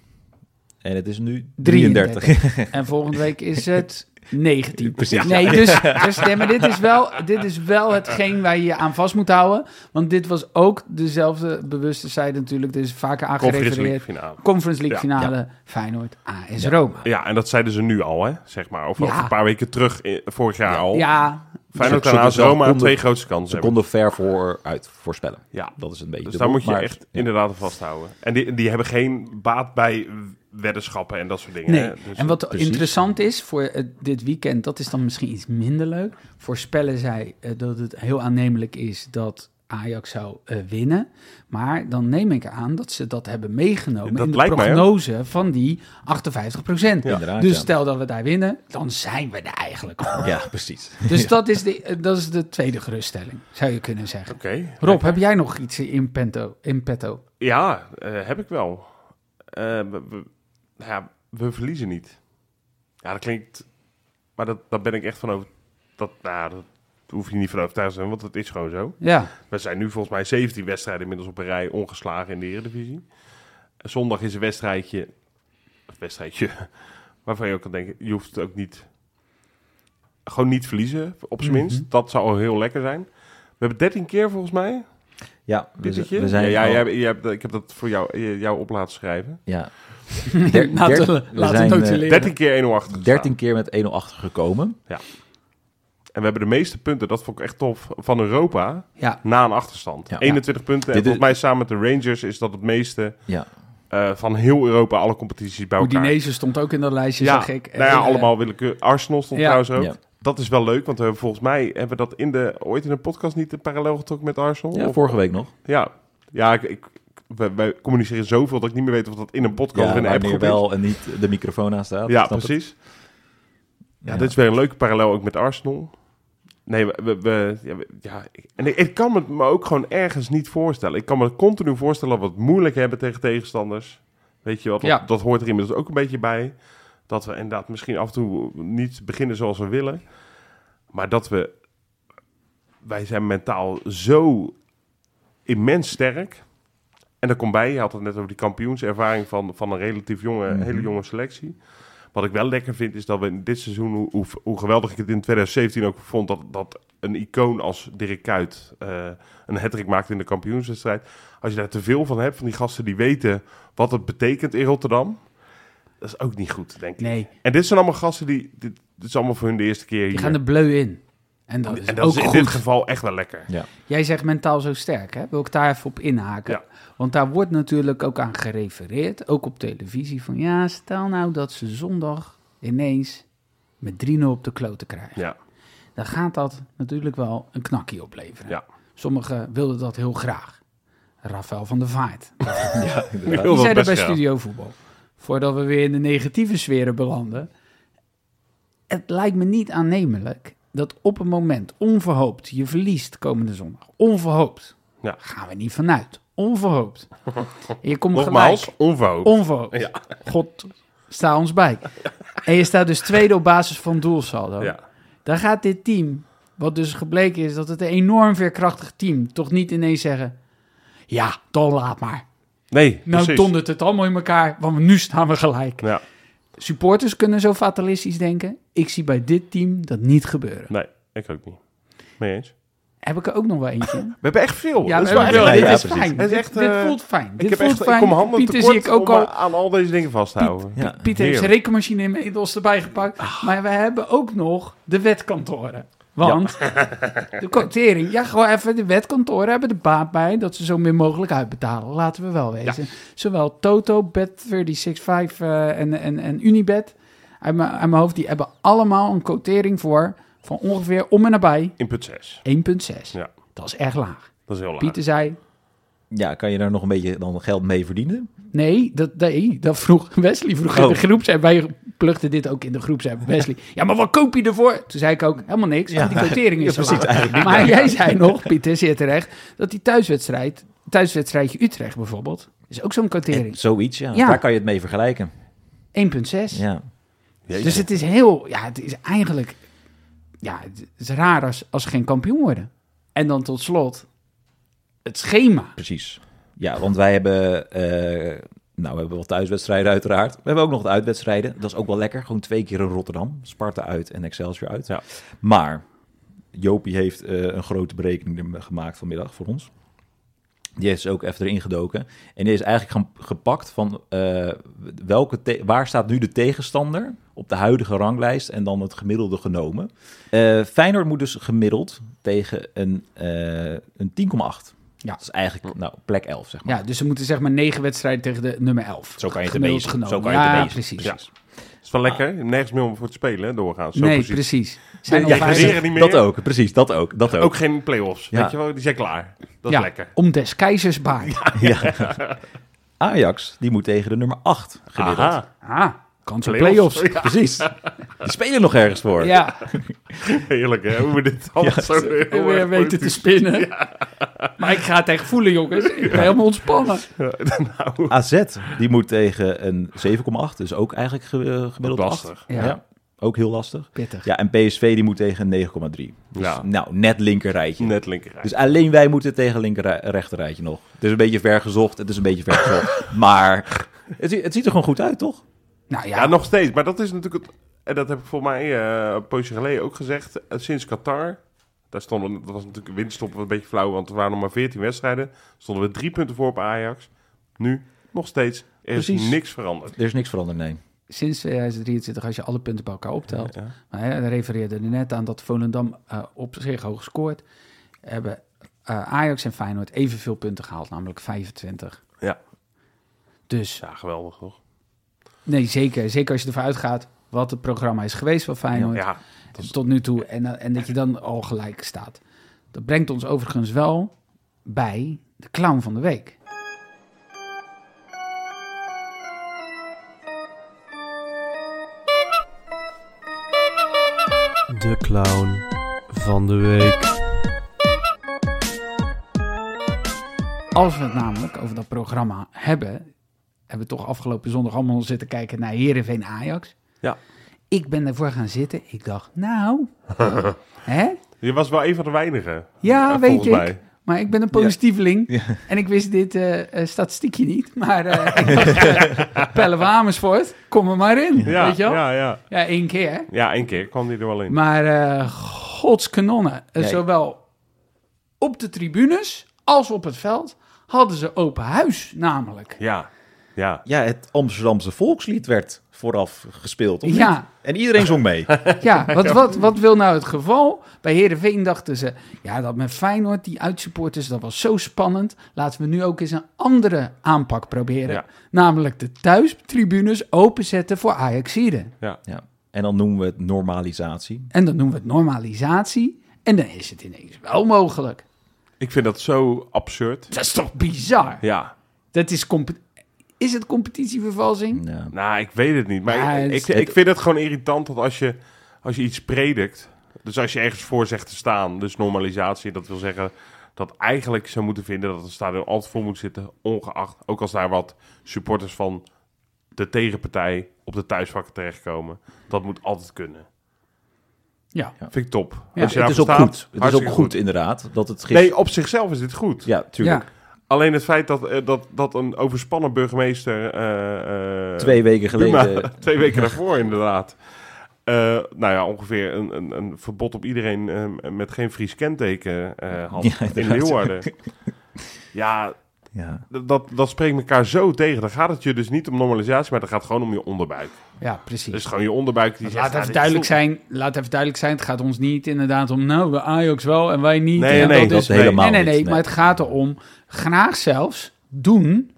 En het is nu 33. 33. En volgende week is het 19. Precies. Nee, dus, dus nee, maar dit is, wel, dit is wel hetgeen waar je je aan vast moet houden. Want dit was ook dezelfde bewuste zijde natuurlijk. Er is vaker Conference League aangerefereerd. finale. Conference League Ja. finale Feyenoord AS Roma. Ja, en dat zeiden ze nu al, hè, zeg maar. Of, Ja. of een paar weken terug, in- vorig jaar al. Ja, Feyenoord Ze- en AS Roma konden- twee grootste kansen Ze hebben. konden ver vooruit voorspellen. Ja, Dat is een beetje dus daar moet je maar- echt ja. inderdaad aan vasthouden. En die, die hebben geen baat bij weddenschappen en dat soort dingen. Nee. Dus- en wat precies. interessant is voor eh, dit weekend, dat is dan misschien iets minder leuk. Voorspellen zij eh, dat het heel aannemelijk is dat Ajax zou eh, winnen. Maar dan neem ik aan dat ze dat hebben meegenomen Dat in de mij, prognose van die 58 procent. Dus ja. stel dat we daar winnen, dan zijn we er eigenlijk al. Ja, precies. Dus dat is, de, eh, dat is de tweede geruststelling, zou je kunnen zeggen. Oké. Rob, heb jij nog iets in, pento, in petto? Ja, eh, heb ik wel. Eh, we, we- nou ja, we verliezen niet. Ja, dat klinkt... Maar dat, daar ben ik echt van over... Dat, nou, dat hoef je niet van overtuigd te zijn, want dat is gewoon zo. Ja, We zijn nu volgens mij 17 wedstrijden inmiddels op een rij ongeslagen in de Eredivisie. Zondag is een wedstrijdje... Een wedstrijdje waarvan je ook kan denken... Je hoeft het ook niet... Gewoon niet verliezen, op zijn minst. Mhm. Dat zou al heel lekker zijn. We hebben 13 keer volgens mij. Ja, we, we zijn ja, ja, jij hebt- jij ik heb dat voor jou, eh, jou op laten schrijven. ja. Der- laten, der- we- laten zijn, we eh, notuleren. 13 keer 1-0 achter gestaan. 13 keer met 1-0 achter gekomen. En we hebben de meeste punten, dat vond ik echt tof, van Europa Ja, na een achterstand. Ja. 21 punten. En Dit volgens mij samen met de Rangers is dat het meeste Ja, eh, van heel Europa, alle competities bij elkaar. Udinese stond ook in dat lijstje, ja, zag ik. nou ja, Eh, allemaal willekeur. Arsenal stond ja. trouwens ook. Ja. Dat is wel leuk, want we hebben volgens mij hebben we dat in de, ooit in een podcast niet een parallel getrokken met Arsenal. ja Of- vorige week nog. Ja, ja ik, ik, wij, wij communiceren zoveel dat ik niet meer weet of dat in een podcast Ja, of in een is. wel en niet de microfoon aan staat. Ja, precies. Ja, Ja. dit is weer een leuke parallel ook met Arsenal. Nee, we, we, ja, we- ja, ik- en ik, ik kan het me ook gewoon ergens niet voorstellen. Ik kan me continu voorstellen dat we het moeilijk hebben tegen tegenstanders. Weet je wel, dat, Ja. dat hoort er inmiddels ook een beetje bij. Dat we inderdaad misschien af en toe niet beginnen zoals we willen. Maar dat we... Wij zijn mentaal zo immens sterk. En daar komt bij, je had het net over die kampioenservaring van, van een relatief jonge, Mhm. hele jonge selectie. Wat ik wel lekker vind, is dat we in dit seizoen, hoe, hoe, hoe geweldig ik het in 2017 ook vond, dat, dat een icoon als Dirk Kuyt eh, een hattrick maakte in de kampioenswedstrijd. Als je daar te veel van hebt, van die gasten die weten wat het betekent in Rotterdam, dat is ook niet goed, denk ik. Nee, En dit zijn allemaal gasten die, dit, dit is allemaal voor hun de eerste keer die hier. gaan er bleu in. En dat is en dat ook is in goed. dit geval echt wel lekker. Ja. Jij zegt mentaal zo sterk, hè? Wil ik daar even op inhaken? Ja. Want daar wordt natuurlijk ook aan gerefereerd, ook op televisie, van ja, stel nou dat ze zondag ineens met 3-0 op de kloten krijgen. Ja, Dan gaat dat natuurlijk wel een knakkie opleveren. ja. Sommigen wilden dat heel graag. Rafael van der Vaart. Ja, Die zei dat bij graag. Studio Voetbal. Voordat we weer in de negatieve sferen belanden. Het lijkt me niet aannemelijk dat op een moment onverhoopt je verliest komende zondag. Onverhoopt. Ja. Gaan we niet vanuit. Onverhoopt. En je komt Nogmaals, gelijk. onverhoopt. Onverhoopt. Ja. God, sta ons bij. En je staat dus tweede op basis van doelsaldo. Ja. Dan gaat dit team, wat dus gebleken is dat het een enorm veerkrachtig team, toch niet ineens zeggen: Ja, dan laat maar. Nee, Nou precies. dondert het allemaal in elkaar, want nu staan we gelijk. Ja, Supporters kunnen zo fatalistisch denken. Ik zie bij dit team dat niet gebeuren. nee, ik ook niet. Mee eens. Heb ik er ook nog wel eentje? We hebben echt veel. Ja, Dat is we wel ja, dit is precies. fijn. Is Dit, echt, dit eh, voelt fijn. Dit ik heb voelt echt, fijn. ik kom handen Pieter zie ik ook al. aan al deze dingen vast te houden. Ja. Pieter heeft zijn rekenmachine inmiddels erbij gepakt. Maar we hebben ook nog de wetkantoren. Want de quotering, ja, gewoon even, de wetkantoren hebben de baat bij dat ze zo min mogelijk uitbetalen. Laten we wel wezen. Zowel Toto, Bet365 eh, en, en, en Unibet, uit mijn, uit mijn hoofd, die hebben allemaal een quotering voor van ongeveer om en nabij Input 6. 1,6. Ja. Dat is erg laag. Dat is heel laag. Pieter zei, Ja, kan je daar nog een beetje dan geld mee verdienen? Nee, dat, nee, dat vroeg Wesley vroeg in Oh. de groepsapp. Wij plugden dit ook in de groepsapp. Wesley, ja, maar wat koop je ervoor? Toen zei ik ook, helemaal niks, want die quotering is Ja, zo precies. Maar jij zei nog, Pieter, zeer terecht, dat die thuiswedstrijd, thuiswedstrijdje Utrecht bijvoorbeeld, is ook zo'n En quotering. zoiets, ja. Ja. Daar kan je het mee vergelijken. 1,6. Ja. Jeetje. Dus het is heel, ja, het is eigenlijk, ja, het is raar als, als ze geen kampioen worden. En dan tot slot, het schema. Precies. Ja, want wij hebben, eh, nou, we hebben wel thuiswedstrijden uiteraard. We hebben ook nog de uitwedstrijden. Dat is ook wel lekker. Gewoon twee keer in Rotterdam. Sparta uit en Excelsior uit. Ja. Maar Jopie heeft eh, een grote berekening gemaakt vanmiddag voor ons. Die heeft dus ook even erin gedoken. En die is eigenlijk gepakt van eh, welke waar staat nu de tegenstander op de huidige ranglijst en dan het gemiddelde genomen. Eh Feyenoord moet dus gemiddeld tegen een, een 10,8. Ja. Dat is eigenlijk nou, plek 11, zeg maar. Ja, dus ze moeten zeg maar negen wedstrijden tegen de nummer 11. Zo kan je het bezen. genomen. Zo kan je het ja, precies. Ja. is wel lekker. Nergens meer om voor te spelen, hè, doorgaan. Zo nee, precies. precies. Zijn Nee, ja, niet meer. Dat ook, precies, dat ook. Dat ook. Ook geen play-offs. Ja. Weet je wel, die zijn klaar. Dat ja, is lekker. om des keizers baard. Ja. Ajax, die moet tegen de nummer 8 gemiddeld. Aha. Ah, kans op Play-offs. play-offs. Ja, Precies. Die spelen nog ergens voor. Ja, heerlijk hè, hoe we dit allemaal zo heel weer erg weten te spinnen. Maar ik ga het echt voelen, jongens. Ik ben helemaal ontspannen. nou, AZ, die moet tegen een 7,8. Dus ook eigenlijk ge- eh, gemiddeld Lastig. 8. Ja. ook heel lastig. Pittig. Ja, en PSV die moet tegen een 9,3. Dus, Ja. Nou, net linker rijtje. net linker. Dus alleen wij moeten tegen linker rij- rechter rijtje nog. Het is een beetje ver gezocht. Het is een beetje ver gezocht. maar het ziet er gewoon goed uit, toch? Nou ja, Ja, nog steeds. Maar dat is natuurlijk... Het, en dat heb ik volgens mij eh, een poosje geleden ook gezegd. eh, sinds Qatar... Daar stonden, dat was natuurlijk een winststop een beetje flauw, want er waren nog maar 14 wedstrijden. Stonden we drie punten voor op Ajax. Nu nog steeds. Er is Precies. niks veranderd. Er is niks veranderd, nee. sinds 2023, als je alle punten bij elkaar optelt. Ja. Maar hij refereerde er net aan dat Volendam eh, op zich hoog scoort. Hebben eh, Ajax en Feyenoord evenveel punten gehaald, namelijk 25. Ja. Dus Ja, geweldig toch? Nee, zeker. Zeker als je ervan uitgaat wat het programma is geweest van Feyenoord. Ja, tot nu toe. En, eh, en dat je dan al gelijk staat. Dat brengt ons overigens wel bij de clown van de week. De clown van de week. Als we het namelijk over dat programma hebben, hebben we toch afgelopen zondag allemaal zitten kijken naar Heerenveen Ajax. Ja. Ik ben ervoor gaan zitten. Ik dacht, nou, hè? je was wel een van de weinigen. Ja, eh, weet ik. mij. Maar ik ben een positieveling. En ik wist dit eh, eh, statistiekje niet. Maar eh eh, Pelle van Amersfoort, kom er maar in. Ja, weet je wel? Ja, ja, ja. één keer. Ja, één keer kwam die er wel in. Maar eh godskanonnen, eh, Nee. zowel op de tribunes als op het veld, hadden ze open huis namelijk. Ja, ja. Ja, het Amsterdamse volkslied werd vooraf gespeeld. Of Ja. En iedereen zong mee. Ja, wat, wat, wat wil nou het geval? Bij Heerenveen dachten ze, ja, dat met Feyenoord, die uitsupporters, dat was zo spannend. Laten we nu ook eens een andere aanpak proberen. Ja. Namelijk de thuistribunes openzetten voor Ajaxiden. ja. Ja. En dan noemen we het normalisatie. En dan noemen we het normalisatie. En dan is het ineens wel mogelijk. Ik vind dat zo absurd. Dat is toch bizar? Ja. Dat is, is het competitievervalsing? Ja. Nou, ik weet het niet. Maar Ja, ik, het- ik, ik vind het gewoon irritant dat als je, als je iets predikt... Dus als je ergens voor zegt te staan, dus normalisatie... Dat wil zeggen dat eigenlijk zou moeten vinden dat het stadion altijd vol moet zitten... ongeacht, ook als daar wat supporters van de tegenpartij op de thuisvakken terechtkomen. Dat moet altijd kunnen. Ja. Vind ik top. Ja, als je het is ook staat, goed. Het is ook goed, inderdaad, dat het gisteren... Nee, op zichzelf is dit goed. Ja, tuurlijk. Ja. Alleen het feit dat, eh, dat, dat een overspannen burgemeester... eh, eh, Twee weken geleden... twee weken daarvoor inderdaad. Nou ja, ongeveer een, een, een verbod op iedereen met geen Fries kenteken had Ja, in. Leeuwarden. ja, Ja. dat, dat spreekt elkaar zo tegen. Dan gaat het je dus niet om normalisatie, maar dan gaat het gewoon om je onderbuik. Ja, precies. Dus gewoon je onderbuik die zegt... Laat even dit duidelijk zijn, laat even duidelijk zijn, het gaat ons niet inderdaad om, nou, we Ajax wel en wij niet. Nee, en nee, dat dat is helemaal Nee, nee, nee, maar nee. het gaat erom, graag zelfs, doen.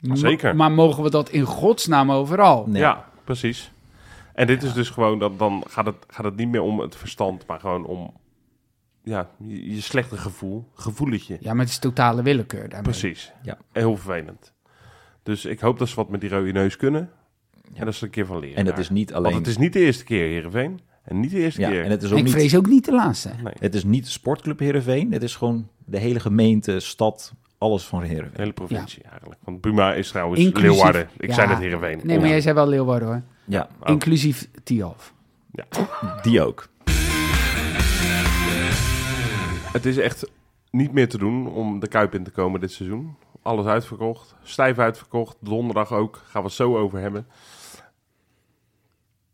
Zeker. Maar mogen we dat in godsnaam overal? Nee. Ja, precies. En dit is dus gewoon, dat, dan gaat het, gaat het niet meer om het verstand, maar gewoon om ja, je, je slechte gevoel, gevoeletje. Ja, maar het is totale willekeur daarmee. Precies. Ja. Heel vervelend. Dus ik hoop dat ze wat met die rode neus kunnen. En dat ze er een keer van leren. En daar. is niet Want alleen... het is niet de eerste keer, Heerenveen. En niet de eerste ja, keer. en het is ook Ik niet... vrees ook niet de laatste. Nee, Het is niet Sportclub Heerenveen. Het is gewoon de hele gemeente, stad, alles van de Heerenveen. hele provincie eigenlijk. Want Buma is trouwens Inclusief- Leeuwarden. Ik Ja. zei net Heerenveen. Nee, maar Ja. jij zei wel Leeuwarden hoor. Ja. Inclusief Tialf. die ook. Het is echt niet meer te doen om de Kuip in te komen dit seizoen. Alles uitverkocht. Stijf uitverkocht. Donderdag ook. Gaan we het zo over hebben.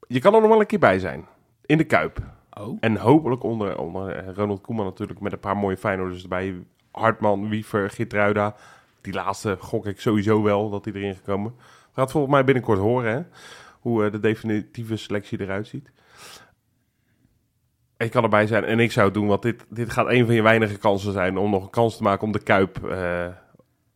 Je kan er nog wel een keer bij zijn. In de Kuip. Oh. En hopelijk onder, onder Ronald Koeman natuurlijk met een paar mooie Feyenoorders erbij. Hartman, Wiever, Gitruida. Die laatste gok ik sowieso wel dat hij erin gekomen. We gaan het volgens mij binnenkort horen hè? hoe eh, de definitieve selectie eruit ziet. Ik kan erbij zijn en ik zou het doen, want dit, dit gaat een van je weinige kansen zijn om nog een kans te maken om de Kuip eh,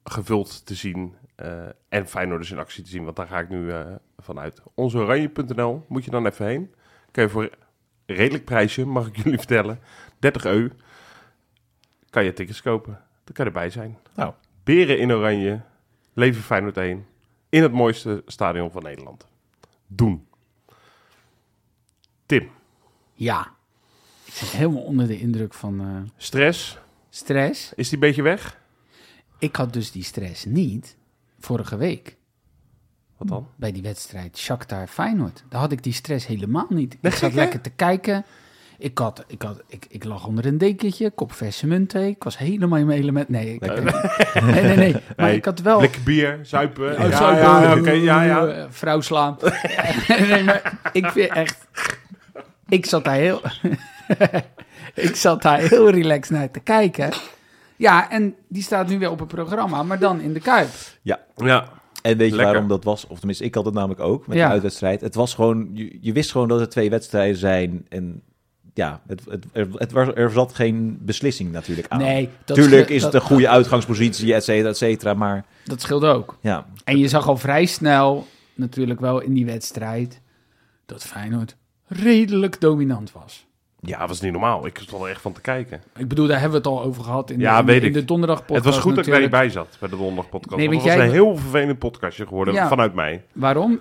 gevuld te zien. eh, en Feyenoorders in actie te zien, want daar ga ik nu eh, vanuit. Onzeoranje.nl moet je dan even heen. Kun je voor een redelijk prijsje, mag ik jullie vertellen, 30 euro, kan je tickets kopen. Dan kan je erbij zijn. Nou. Beren in oranje, leven Feyenoord 1, in het mooiste stadion van Nederland. Doen. Tim, Ja. Helemaal onder de indruk van eh, stress, stress. is die een beetje weg? Ik had dus die stress niet vorige week Wat dan? bij die wedstrijd Shakhtar Feyenoord. Daar had ik die stress helemaal niet. Ik zat hè? lekker te kijken. Ik, had, ik, had, ik, ik lag onder een dekentje, kop verse. Ik was helemaal in mijn element. Nee, ik, nee, nee, nee. Maar Nee, ik had wel... Lekker bier, zuipen. Oh, ja, zuipen, ja, eh, oké, ja, ja. eh, Vrouw slaan. nee, maar ik vind echt... Ik zat daar heel... ik zat daar heel relaxed naar te kijken. Ja, en die staat nu weer op het programma, maar dan in de Kuip. Ja, Ja, en weet je Lekker. waarom dat was? Of tenminste, ik had het namelijk ook met Ja. de uitwedstrijd. Het was gewoon, je, je wist gewoon dat er twee wedstrijden zijn. En ja, het, het, er, het was, er zat geen beslissing natuurlijk aan. Nee, dat Tuurlijk sche- is het een goede uitgangspositie, et cetera, et cetera. Maar Dat scheelde ook. ja, En je zag al vrij snel, natuurlijk wel in die wedstrijd, dat Feyenoord redelijk dominant was. Ja, dat was niet normaal. Ik stond er echt van te kijken. Ik bedoel, daar hebben we het al over gehad in, Ja, de, in, de, in ik. de donderdagpodcast. het was goed dat ik daar niet natuurlijk. bij zat, bij de donderdag podcast. Nee, want het was jij- een heel vervelend podcastje geworden, Ja. vanuit mij. Waarom?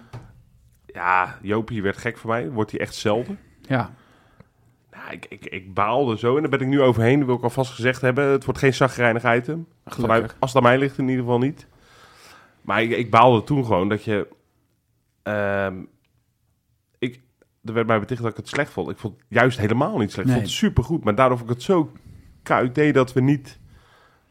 Ja, Jopie werd gek voor mij. Wordt hij echt zelden. Ja, Nou, ik, ik, ik baalde zo en daar ben ik nu overheen. Dat wil ik alvast gezegd hebben. Het wordt geen zagrijnig item. Vanuit, als het aan mij ligt in ieder geval niet. Maar ik, ik baalde toen gewoon dat je... ehm, er werd mij beticht dat ik het slecht vond. Ik vond het juist helemaal niet slecht. Ik vond het supergoed. Maar daardoor vond ik het zo deed dat we niet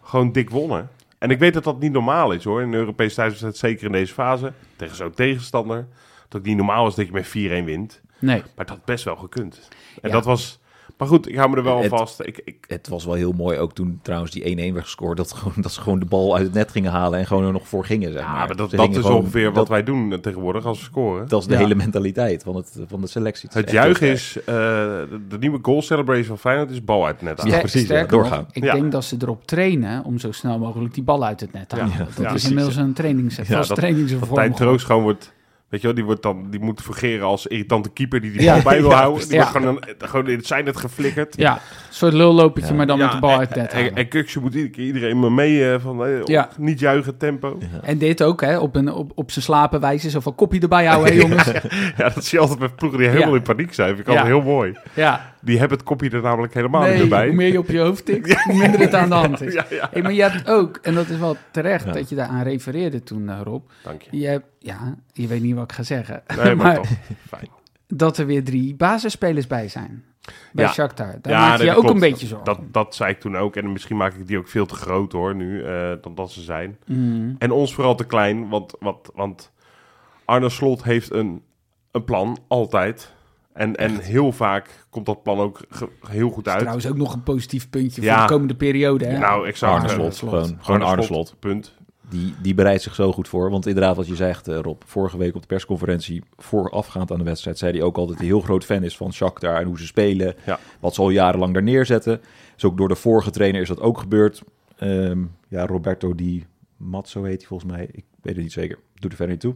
gewoon dik wonnen. En ik weet dat dat niet normaal is hoor. In de Europese thuiswedstrijd, zeker in deze fase. Tegen zo'n tegenstander. Dat het niet normaal is dat je met 4-1 wint. nee. Maar het had best wel gekund. En Ja. dat was... Maar goed, ik hou me er wel aan Het- vast. Ik, ik, het was wel heel mooi ook toen trouwens die 1-1 werd gescoord. Dat, gewoon, dat ze gewoon de bal uit het net gingen halen en gewoon er nog voor gingen. Zeg ja, maar. maar dat, dat gingen is gewoon- ongeveer wat dat, wij doen tegenwoordig als we scoren. Dat is de Ja. hele mentaliteit van, het, van de selectie. het echt juichen is... eh, de, nieuwe goal celebration van Feyenoord is bal uit het net. Ja, precies, ja, sterker nog, doorgaan. ik Ja. denk dat ze erop trainen om zo snel mogelijk die bal uit het net te Ja, halen. ja, dat ja, is precies, inmiddels een trainings, Ja, dat- trainingsvorm. Tijn Troost gewoon wordt... Weet je wel, die, wordt dan, die moet fungeren als irritante keeper die die bal Ja. bij wil Ja, houden. Die ja. wordt gewoon, een, gewoon in het zijn net geflikkerd. Ja, een soort lullopertje, Ja. maar dan Ja, met de bal uit het net En, en Kuksje moet iedere keer iedereen maar mee eh, van eh, niet juichen, tempo. En dit ook, hè, op, een, op, op zijn slapen wijze, zo van kopje erbij houden, hè, jongens. Ja, dat zie je altijd met ploegen die helemaal Ja. in paniek zijn. Vind ik altijd heel mooi. Ja, Die hebben het kopje er namelijk helemaal nee, niet bij. hoe meer je op je hoofd tikt, hoe minder het aan de hand is. Ja, ja. Hey, maar je hebt ook, en dat is wel terecht Ja. dat je daar aan refereerde toen, eh, Rob. Dank je. Je hebt, ja, je weet niet wat ik ga zeggen. Nee, maar, toch. Fijn. dat er weer drie basisspelers bij zijn. Bij Ja. Shakhtar. Daar Ja, maak je ook een beetje zorgen. Dat, dat zei ik toen ook. En misschien maak ik die ook veel te groot hoor, nu, eh, dan dat ze zijn. Mm. En ons vooral te klein, want, want, want Arne Slot heeft een, een plan, altijd. En, en heel vaak komt dat plan ook ge- heel goed uit. trouwens ook nog een positief puntje Ja. voor de komende periode. Hè? Nou, exact. Arne Slot, Slot. gewoon, gewoon Arne Slot. Punt. Die, die bereidt zich zo goed voor. Want inderdaad, wat je zegt, eh, Rob, vorige week op de persconferentie, voorafgaand aan de wedstrijd, zei hij ook altijd dat hij heel groot fan is van Shakhtar en hoe ze spelen. Ja. Wat ze al jarenlang daar neerzetten. Dus ook door de vorige trainer is dat ook gebeurd. Ehm, ja, Roberto Di Mazzo heet hij volgens mij. Ik weet het niet zeker. Doet er verder niet toe.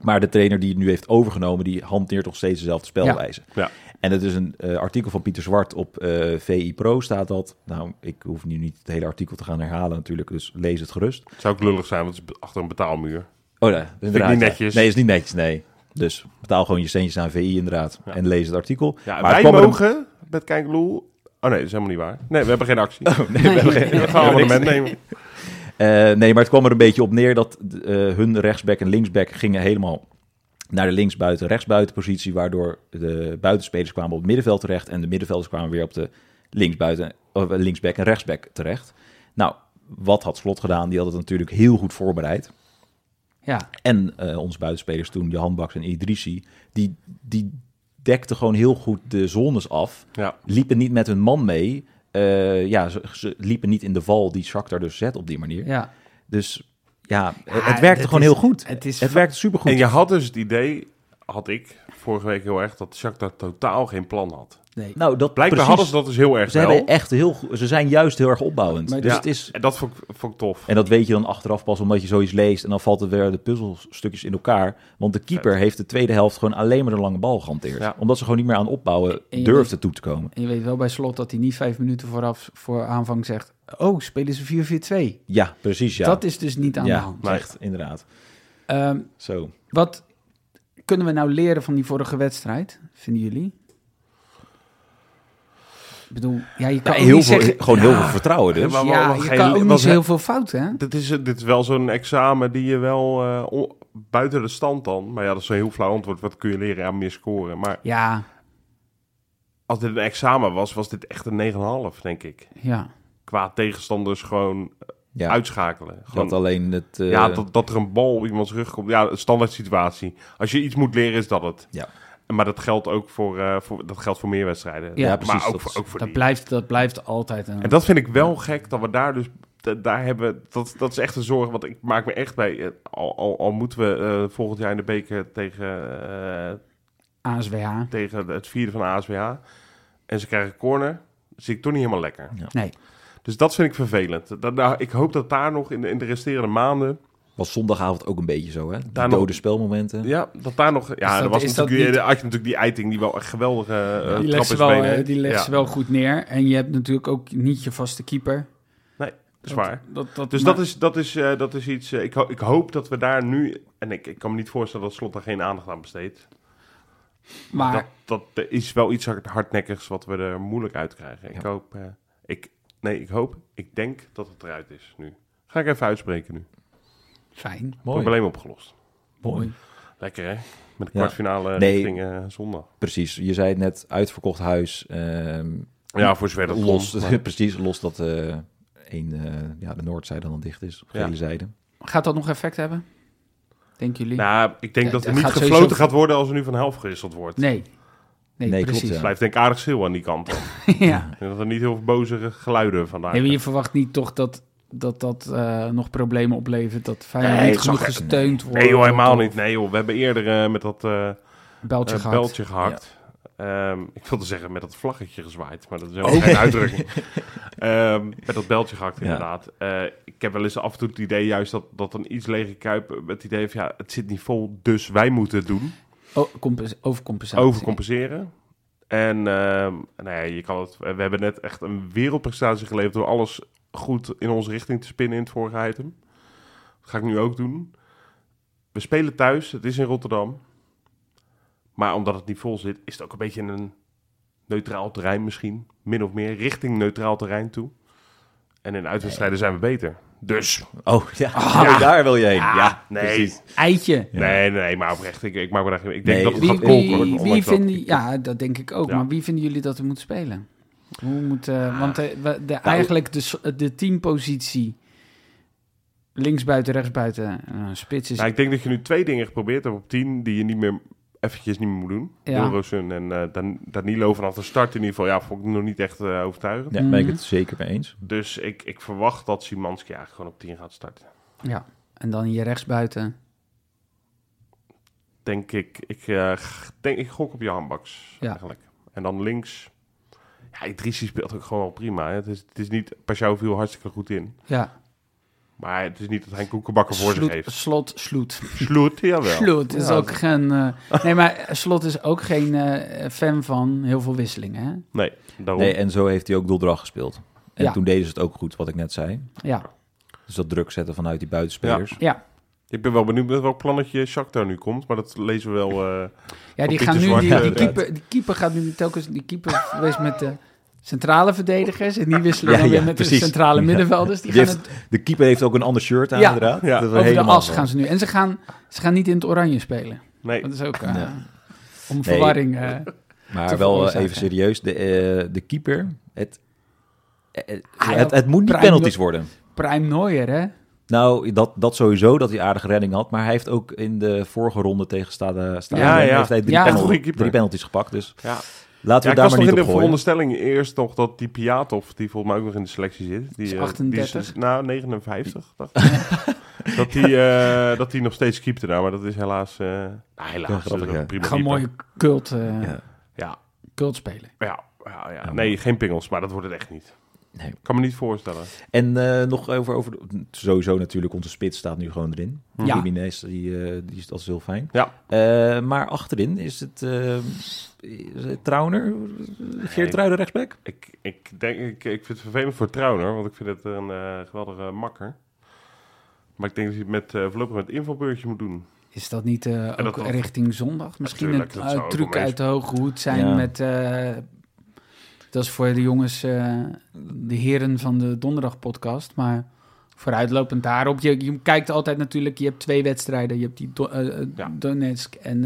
Maar de trainer die het nu heeft overgenomen, die hanteert nog steeds dezelfde spelwijze. Ja. En het is een eh, artikel van Pieter Zwart op eh, VI Pro staat dat. Nou, ik hoef nu niet het hele artikel te gaan herhalen natuurlijk, dus lees het gerust. Het zou ook lullig zijn, want het is achter een betaalmuur. Oh nee, inderdaad, niet netjes. Nee, is niet netjes, nee. Dus betaal gewoon je centjes aan VI inderdaad Ja. en lees het artikel. Ja, Maar wij een- mogen met Kijkloel... Oh nee, dat is helemaal niet waar. Nee, we hebben geen actie. Oh, nee, we hebben geen- We gaan een abonnement nemen. Eh, nee, maar het kwam er een beetje op neer dat eh, hun rechtsback en linksback gingen helemaal naar de linksbuiten, rechtsbuiten positie, waardoor de buitenspelers kwamen op het middenveld terecht en de middenvelders kwamen weer op de linksbuiten, of eh, linksback en rechtsback terecht. Nou, wat had Slot gedaan? Die had het natuurlijk heel goed voorbereid. Ja, En eh, onze buitenspelers toen, Johan Baks en Idrissi, die, die dekten gewoon heel goed de zones af. Ja. Liepen niet met hun man mee. Eh, ja, ze, ze liepen niet in de val die Shakhtar dus zet op die manier. ja. Dus ja, het, Ja, het werkte gewoon is- heel goed. Het is Het werkte supergoed. En je had dus het idee, had ik vorige week heel erg, dat Shakhtar totaal geen plan had. Nee. nou, dat Blijkbaar precies. hadden ze dat dus heel erg Ze wel. hebben echt heel goed. Ze zijn juist heel erg opbouwend. Maar dus ja, het is, En dat vond, ik- vond ik tof. en dat weet je dan achteraf pas omdat je zoiets leest en dan valt er weer de puzzelstukjes in elkaar. Want de keeper heeft de tweede helft gewoon alleen maar de lange bal gehanteerd. Ja. Omdat ze gewoon niet meer aan opbouwen durfden toe te komen. En je weet wel bij slot dat hij niet vijf minuten vooraf voor aanvang zegt... Oh, spelen ze 4-4-2? Ja, precies. Ja, Dat is dus niet aan de ja hand. echt, inderdaad. Ehm, Zo. wat kunnen we nou leren van die vorige wedstrijd, vinden jullie? Ik bedoel, ja, je kan Ja, heel niet veel, zeggen... gewoon heel Ja, veel vertrouwen dus. Ja, je geen- kan ook was niet zo heel veel fouten, hè? Dit is, dit is wel zo'n examen die je wel eh, on- buiten de stand dan. Maar ja, dat is een heel flauw antwoord. Wat kun je leren aan meer scoren? Maar Ja, als dit een examen was, was dit echt een 9,5, denk ik. ja. Qua tegenstanders gewoon Ja, uitschakelen. Gewoon, alleen het... eh, ja, dat, dat er een bal op iemands rug komt. Ja, een standaard situatie. Als je iets moet leren, is dat het. Ja. Maar dat geldt ook voor, eh, voor, dat geldt voor meer wedstrijden. Ja, precies, Maar ook, dat voor, ook voor Dat die. blijft, dat blijft altijd een... En dat vind ik wel gek dat we daar dus. da- Daar hebben, dat, dat is echt een zorg. Want ik maak me echt bij. eh, Al, al, al moeten we eh, volgend jaar in de beker tegen, eh, ASWH. tegen het vierde van de ASWH. En ze krijgen corner. Zie ik toch niet helemaal lekker. Nee, Dus dat vind ik vervelend. Dat, nou, ik hoop dat daar nog in de, in de resterende maanden. Was zondagavond ook een beetje zo, hè? Die Daar nog- dode spelmomenten. Ja, dat daar nog. Ja, dat- er was natuurlijk, niet- had je natuurlijk die eiting die wel echt geweldige uh, die legt, ze wel, die legt ze wel goed neer. En je hebt natuurlijk ook niet je vaste keeper. Nee, dat is waar. Dat, dat, Dus maar- dat is, dat is, eh, dat is iets. ik, ho- ik hoop dat we daar nu. En ik, ik kan me niet voorstellen dat Slot daar geen aandacht aan besteedt. Maar dat, dat is wel iets hard- hardnekkigs wat we er moeilijk uit krijgen. Ik Ja. hoop. eh, ik, nee, ik hoop. Ik denk dat het eruit is nu. Ga ik even uitspreken nu. Fijn, Mooi. Probleem opgelost. mooi. Lekker hè? Met de Ja. kwartfinale Nee. richting eh, zondag. Precies. Je zei het net, uitverkocht huis. ehm, Ja, voor zover dat los, kon, precies, los dat eh één, eh, ja, de noordzijde dan dicht is, of de Ja. zijde. Gaat dat nog effect hebben? Denken jullie? Nou, ik denk Ja, dat er dat niet gefloten sowieso- gaat worden als er nu van helft gewisseld wordt. nee. Nee, Nee, precies. klopt, Het blijft denk ik aardig stil aan die kant. ja. Ik denk dat er niet heel veel boze geluiden vandaag Nee, maar je verwacht niet toch dat dat, dat eh, nog problemen oplevert. Dat Feyenoord Nee, niet genoeg gesteund wordt. Nee joh, helemaal of niet. Nee joh, we hebben eerder eh, met dat eh Beltje eh, gehad. beltje gehakt. Ehm, ik wilde zeggen met dat vlaggetje gezwaaid, maar dat is helemaal geen uitdrukking. Ehm, met dat beltje gehakt, Ja. inderdaad. Eh, ik heb wel eens af en toe het idee juist dat, dat een iets lege kuip... het idee van ja, het zit niet vol, dus wij moeten het doen. Oh, compens- overcompensatie. Overcompenseren. En ehm, nou ja, je kan het, we hebben net echt een wereldprestatie geleverd... door alles goed in onze richting te spinnen in het vorige item. Dat ga ik nu ook doen. We spelen thuis, het is in Rotterdam. Maar omdat het niet vol zit, is het ook een beetje een neutraal terrein misschien. Min of meer, richting neutraal terrein toe. En in uitwedstrijden zijn we beter. Dus, Oh, ja, ja, daar wil je heen. Ah, ja, nee. precies. Eitje. Ja. nee, nee, maar oprecht, ik, ik, maak me daar, geen- ik Nee, denk dat het Wie, gaat kolken. wie, wie vinden... Ja, dat denk ik ook. Ja. Maar wie vinden jullie dat we moeten spelen? Hoe moet, eh, want de, we- de, Nou, eigenlijk de, de teampositie... Linksbuiten, rechtsbuiten, eh, spits is... Nou, ik denk dat je nu twee dingen geprobeerd hebt op 10 die je niet meer eventjes niet meer moet doen. Ja. En eh, Dan- Danilo vanaf de start in ieder geval. Ja, vond ik nog niet echt eh, overtuigend. Ja, ben ik het zeker mee eens. Dus ik, ik verwacht dat Simanski eigenlijk gewoon op 10 gaat starten. Ja, en dan hier rechtsbuiten. Denk ik, ik, eh, denk, ik gok op Johan Baks Ja. eigenlijk. En dan links, ja, Idrissi speelt ook gewoon wel prima. Hè. Het, is, het is niet, Pashao viel hartstikke goed in. Ja, Maar het is niet dat hij een koekenbakker voor zich heeft. slot, sloet. Sloet, jawel. Sloet is Ja. ook geen... eh, nee, maar Slot is ook geen eh, fan van heel veel wisselingen, hè? Nee, daarom. Nee, en zo heeft hij ook Dordrecht gespeeld. En Ja. toen deden ze het ook goed, wat ik net zei. Ja, Dus dat druk zetten vanuit die buitenspelers. ja. Ik ben wel benieuwd met welk plannetje Shakhtar nu komt. Maar dat lezen we wel... eh, Ja, die gaan nu, Zwart, die, ja, die, keeper, die keeper gaat nu telkens, die keeper is geweest met de centrale verdedigers en die wisselen Ja, dan weer ja, met de centrale middenvelders. Die Die gaan heeft- het, De keeper heeft ook een ander shirt aan, Ja. inderdaad. Ja. Dat is over de as gaan ze nu. En ze gaan, ze gaan niet in het oranje spelen. nee, Dat is ook eh, om verwarring. eh, Maar te wel eh, even serieus, de, eh, de keeper, het, eh, eh, Ah, het, het moet niet penalties worden. Prime Nooier, hè? Nou, dat, dat sowieso, dat hij aardige redding had. Maar hij heeft ook in de vorige ronde tegen Stade, Stade Ja, ja. heeft hij drie, Ja. penalty- Goeie keeper. drie penalties gepakt. Dus ja. laten Ja, we ik daar was maar nog niet in de op veronderstelling eerst nog dat die Piatov, die volgens mij ook nog in de selectie zit. Die, Is eh, 38. Die is, nou, 59, dacht ik. dat die, eh, dat die nog steeds keepte daar, maar dat is helaas... eh nou, helaas, Ja, grappig, dat is ja. een prima Gewoon mooie cult, eh Ja. Ja, cult spelen. ja, ja, ja. Ja, Nee, geen pingels, maar dat wordt het echt niet. Nee. Kan me niet voorstellen. En eh, nog over, over... Sowieso natuurlijk, onze spits staat nu gewoon erin. Ja. Jiménez, die, eh, die is, dat is heel fijn. Ja. Eh, maar achterin is het... eh is het Trauner? Geert rechtsback? Ik, ik, denk, ik, ik vind het vervelend voor Trauner, want ik vind het een eh, geweldige makker. Maar ik denk dat hij het met, eh voorlopig met invalbeurtje moet doen. Is dat niet En ook dat- richting zondag? Misschien een truc uit de hoge hoed zijn Ja. met... dat is voor de jongens, eh, de heren van de donderdag podcast. Maar vooruitlopend daarop. Je, je kijkt altijd natuurlijk, je hebt twee wedstrijden. Je hebt die Do- eh, eh, Ja. Donetsk en,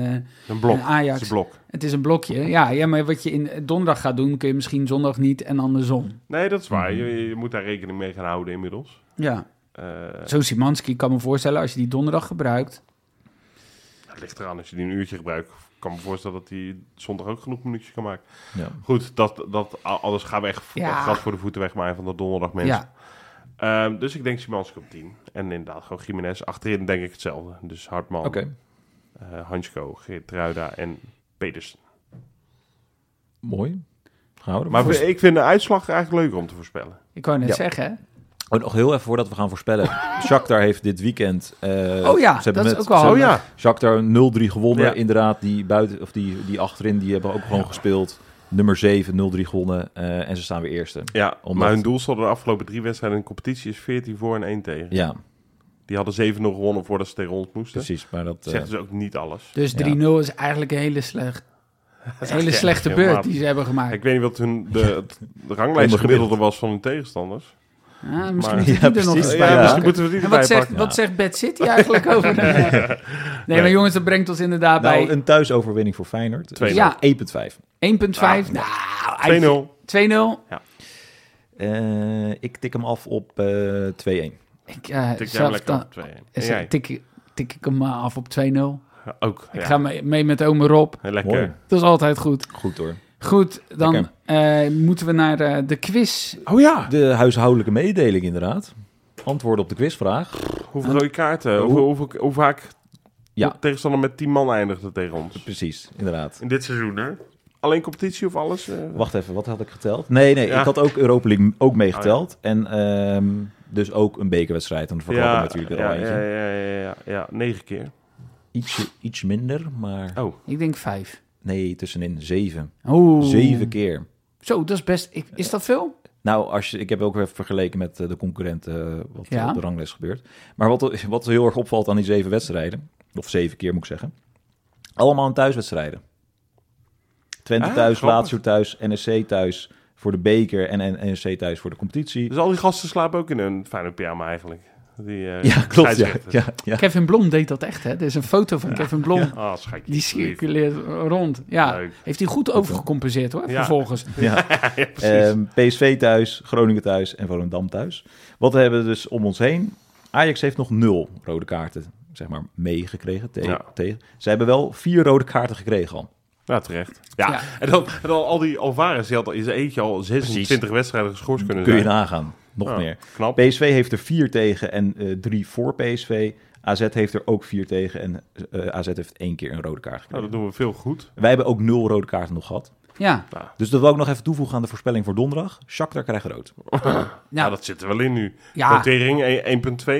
Een blok. en Ajax. Het is een blok. Het is een blokje. Ja, ja, maar wat je in donderdag gaat doen, kun je misschien zondag niet en andersom. Nee, dat is waar. Mhm. Je, je moet daar rekening mee gaan houden inmiddels. Ja. Zo Simanski kan me voorstellen, als je die donderdag gebruikt. het ligt eraan als je die een uurtje gebruikt. Ik kan me voorstellen dat hij zondag ook genoeg minuutjes kan maken. Ja. Goed, dat, dat, alles gaan we echt Ja. voor de voeten wegmaaien van de donderdag mensen. Ja, Ehm, dus ik denk Simanski op 10. En inderdaad, gewoon Jiménez. Achterin denk ik hetzelfde. Dus Hartman, Oké, eh, Hansko, Geertruida en Pedersen. mooi. Gaan we er Maar voor. ik vind de uitslag eigenlijk leuker om te voorspellen. ik wou net Ja. zeggen. Oh, nog heel even voordat we gaan voorspellen. Shakhtar heeft dit weekend... eh, Oh ja, ze hebben dat is ook wel ze Oh ja, Shakhtar 0-3 gewonnen. Ja. Inderdaad, die, buiten, of die, die achterin die hebben ook gewoon gespeeld. Nummer 7, 0-3 gewonnen. eh, en ze staan weer eerste. ja Omdat- maar hun doelsaldo de afgelopen drie wedstrijden in de competitie is 14 voor en 1 tegen. Ja, Die hadden 7-0 gewonnen voordat ze tegen ons moesten. precies. Maar dat, Dat eh, zegt dus ook niet alles. Dus Ja. 3-0 is eigenlijk een hele, slecht, een hele echt slechte beurt die ze hebben gemaakt. Ik weet niet wat hun de, de ranglijstgemiddelde was van hun tegenstanders. Ah, misschien Maar- moeten die Ja, er nog precies. eens Ja, bij Ja. misschien pakken. moeten we die En wat zegt, wat zegt Bad City eigenlijk over? de- nee, maar jongens, dat brengt ons inderdaad nou, bij een thuisoverwinning voor Feyenoord. 2-0. Ja. 1,5. 1.5. Ah, nou, 2-0. 2-0. Eh, ik tik hem af op eh 2-1. Ik, eh, Tik zelf dan, op 2 En is- jij? tik, tik ik hem af op 2-0. Ja, ook. Ik ja. ga mee, mee met ome Rob. Lekker. Mooi. Dat is altijd goed. Goed hoor. Goed, dan eh, moeten we naar eh, de quiz. Oh ja. De huishoudelijke mededeling inderdaad. Antwoorden op de quizvraag. Hoeveel rode kaarten? Hoe- Hoeveel, hoeveel, hoe vaak Ja. de tegenstander met 10 man eindigde tegen ons? Precies, inderdaad. In dit seizoen, hè? Alleen competitie of alles? eh? Wacht even, wat had ik geteld? Nee, nee, Ja. ik had ook Europa League ook meegeteld. En ehm, dus ook een bekerwedstrijd. En dan verklappen natuurlijk er ja, al eentje. ja, ja, ja, ja, ja, negen keer. Ietsje, iets minder, maar Oh, Ik denk 5. Nee, tussenin zeven. Oeh. Zeven keer. Zo, dat is best... Ik, is dat veel? Nou, als je, ik heb ook even vergeleken met eh, de concurrenten eh, wat Ja. op de ranglijst gebeurt. Maar wat, wat heel erg opvalt aan die zeven wedstrijden, of zeven keer moet ik zeggen, allemaal in thuiswedstrijden. Twente Ah, thuis. Lazio thuis, NSC thuis voor de beker en, en NSC thuis voor de competitie. dus al die gasten slapen ook in een fijne pyjama eigenlijk. Die, eh, Ja, klopt. Ja, scheidsrechters. ja, ja. Kevin Blom deed dat echt, hè? Er is een foto van Kevin Blom. Schatje. Die lief. circuleert rond. Ja, Leuk. heeft hij goed overgecompenseerd, hoor, Ja. vervolgens. ja. ja, precies. Ehm, PSV thuis, Groningen thuis en Volendam thuis. Wat hebben we dus om ons heen? Ajax heeft nog nul rode kaarten, zeg maar, meegekregen. Tegen, Ja. tegen. Ze hebben wel vier rode kaarten gekregen al. ja, terecht. Ja, Ja. En, dan, en dan al die Alvarez, die had al in zijn eentje al 26 wedstrijden geschorst kunnen Kun je zijn. nagaan. Nog Ja, meer. Knap. PSV heeft er vier tegen en eh, drie voor PSV. AZ heeft er ook vier tegen en eh, AZ heeft één keer een rode kaart Nou, gekregen. dat doen we veel goed. Wij hebben ook nul rode kaarten nog gehad. Ja, Dus dat wil ik nog even toevoegen aan de voorspelling voor donderdag. Shakhtar krijgt rood. Ja, ja, dat zit er wel in nu. ja Notering e-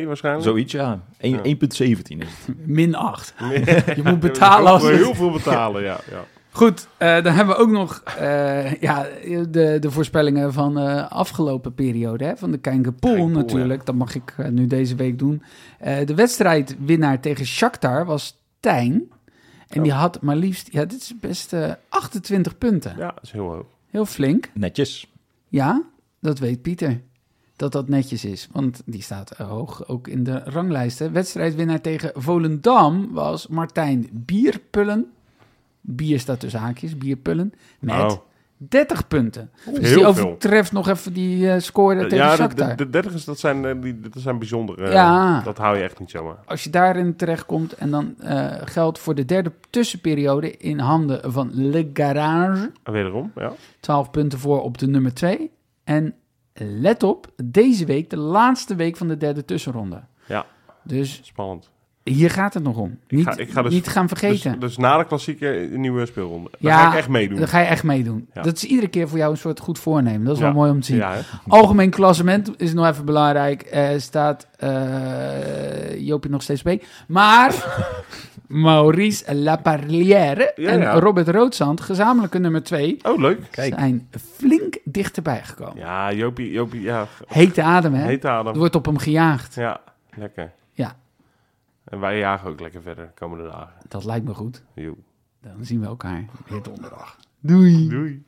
1.2 waarschijnlijk. Zoiets, ja. Eén- 1,17 is het. min 8. Je moet betalen als We het- heel veel betalen, ja. ja. Goed, eh, dan hebben we ook nog eh, ja, de, de voorspellingen van de afgelopen periode. Hè, van de Kijngepool Kijngepool, natuurlijk. Dat mag ik eh, nu deze week doen. Eh, de wedstrijdwinnaar tegen Shakhtar was Tijn. En die had maar liefst, ja, dit is best eh, 28 punten. ja, dat is heel hoog. Heel flink. Netjes. Ja, dat weet Pieter. Dat dat netjes is, want die staat eh, hoog ook in de ranglijsten. Wedstrijdwinnaar tegen Volendam was Martijn Bierpullen. Bier staat tussen haakjes, Bierpullen. Met Oh. 30 punten. Dus Heel die veel. overtreft nog even die eh score tegen Ja, de, Shakhtar. de, de dertigers, dat zijn, eh, die, dat zijn bijzondere. eh, Ja. Dat hou je echt niet zomaar. Als je daarin terechtkomt en dan geldt voor de derde tussenperiode in handen van Le Garage. Wederom, ja. 12 punten voor op de nummer 2. En let op, deze week de laatste week van de derde tussenronde. Ja, Dus spannend. Hier gaat het nog om. Niet, ga- ik ga dus- niet gaan Dus, vergeten. dus na de klassieke een nieuwe speelronde. Daar Ja, ga ik echt meedoen. Dan ga je echt meedoen. Ja. Dat is iedere keer voor jou een soort goed voornemen. Dat is Ja. wel mooi om te zien. Algemeen klassement is nog even belangrijk. Er staat eh Joopje nog steeds bij. Maar Maurice Laparlière Ja, en ja. Robert Roodzand, gezamenlijke nummer 2, Oh, leuk. Kijk. zijn flink dichterbij gekomen. Ja, Jopie, Jopie, ja. Hete adem, hè? Heet Er adem. wordt op hem gejaagd. Ja, lekker. En wij jagen ook lekker verder de komende dagen. Dat lijkt me goed. Joe. Dan zien we elkaar weer donderdag. Doei. Doei.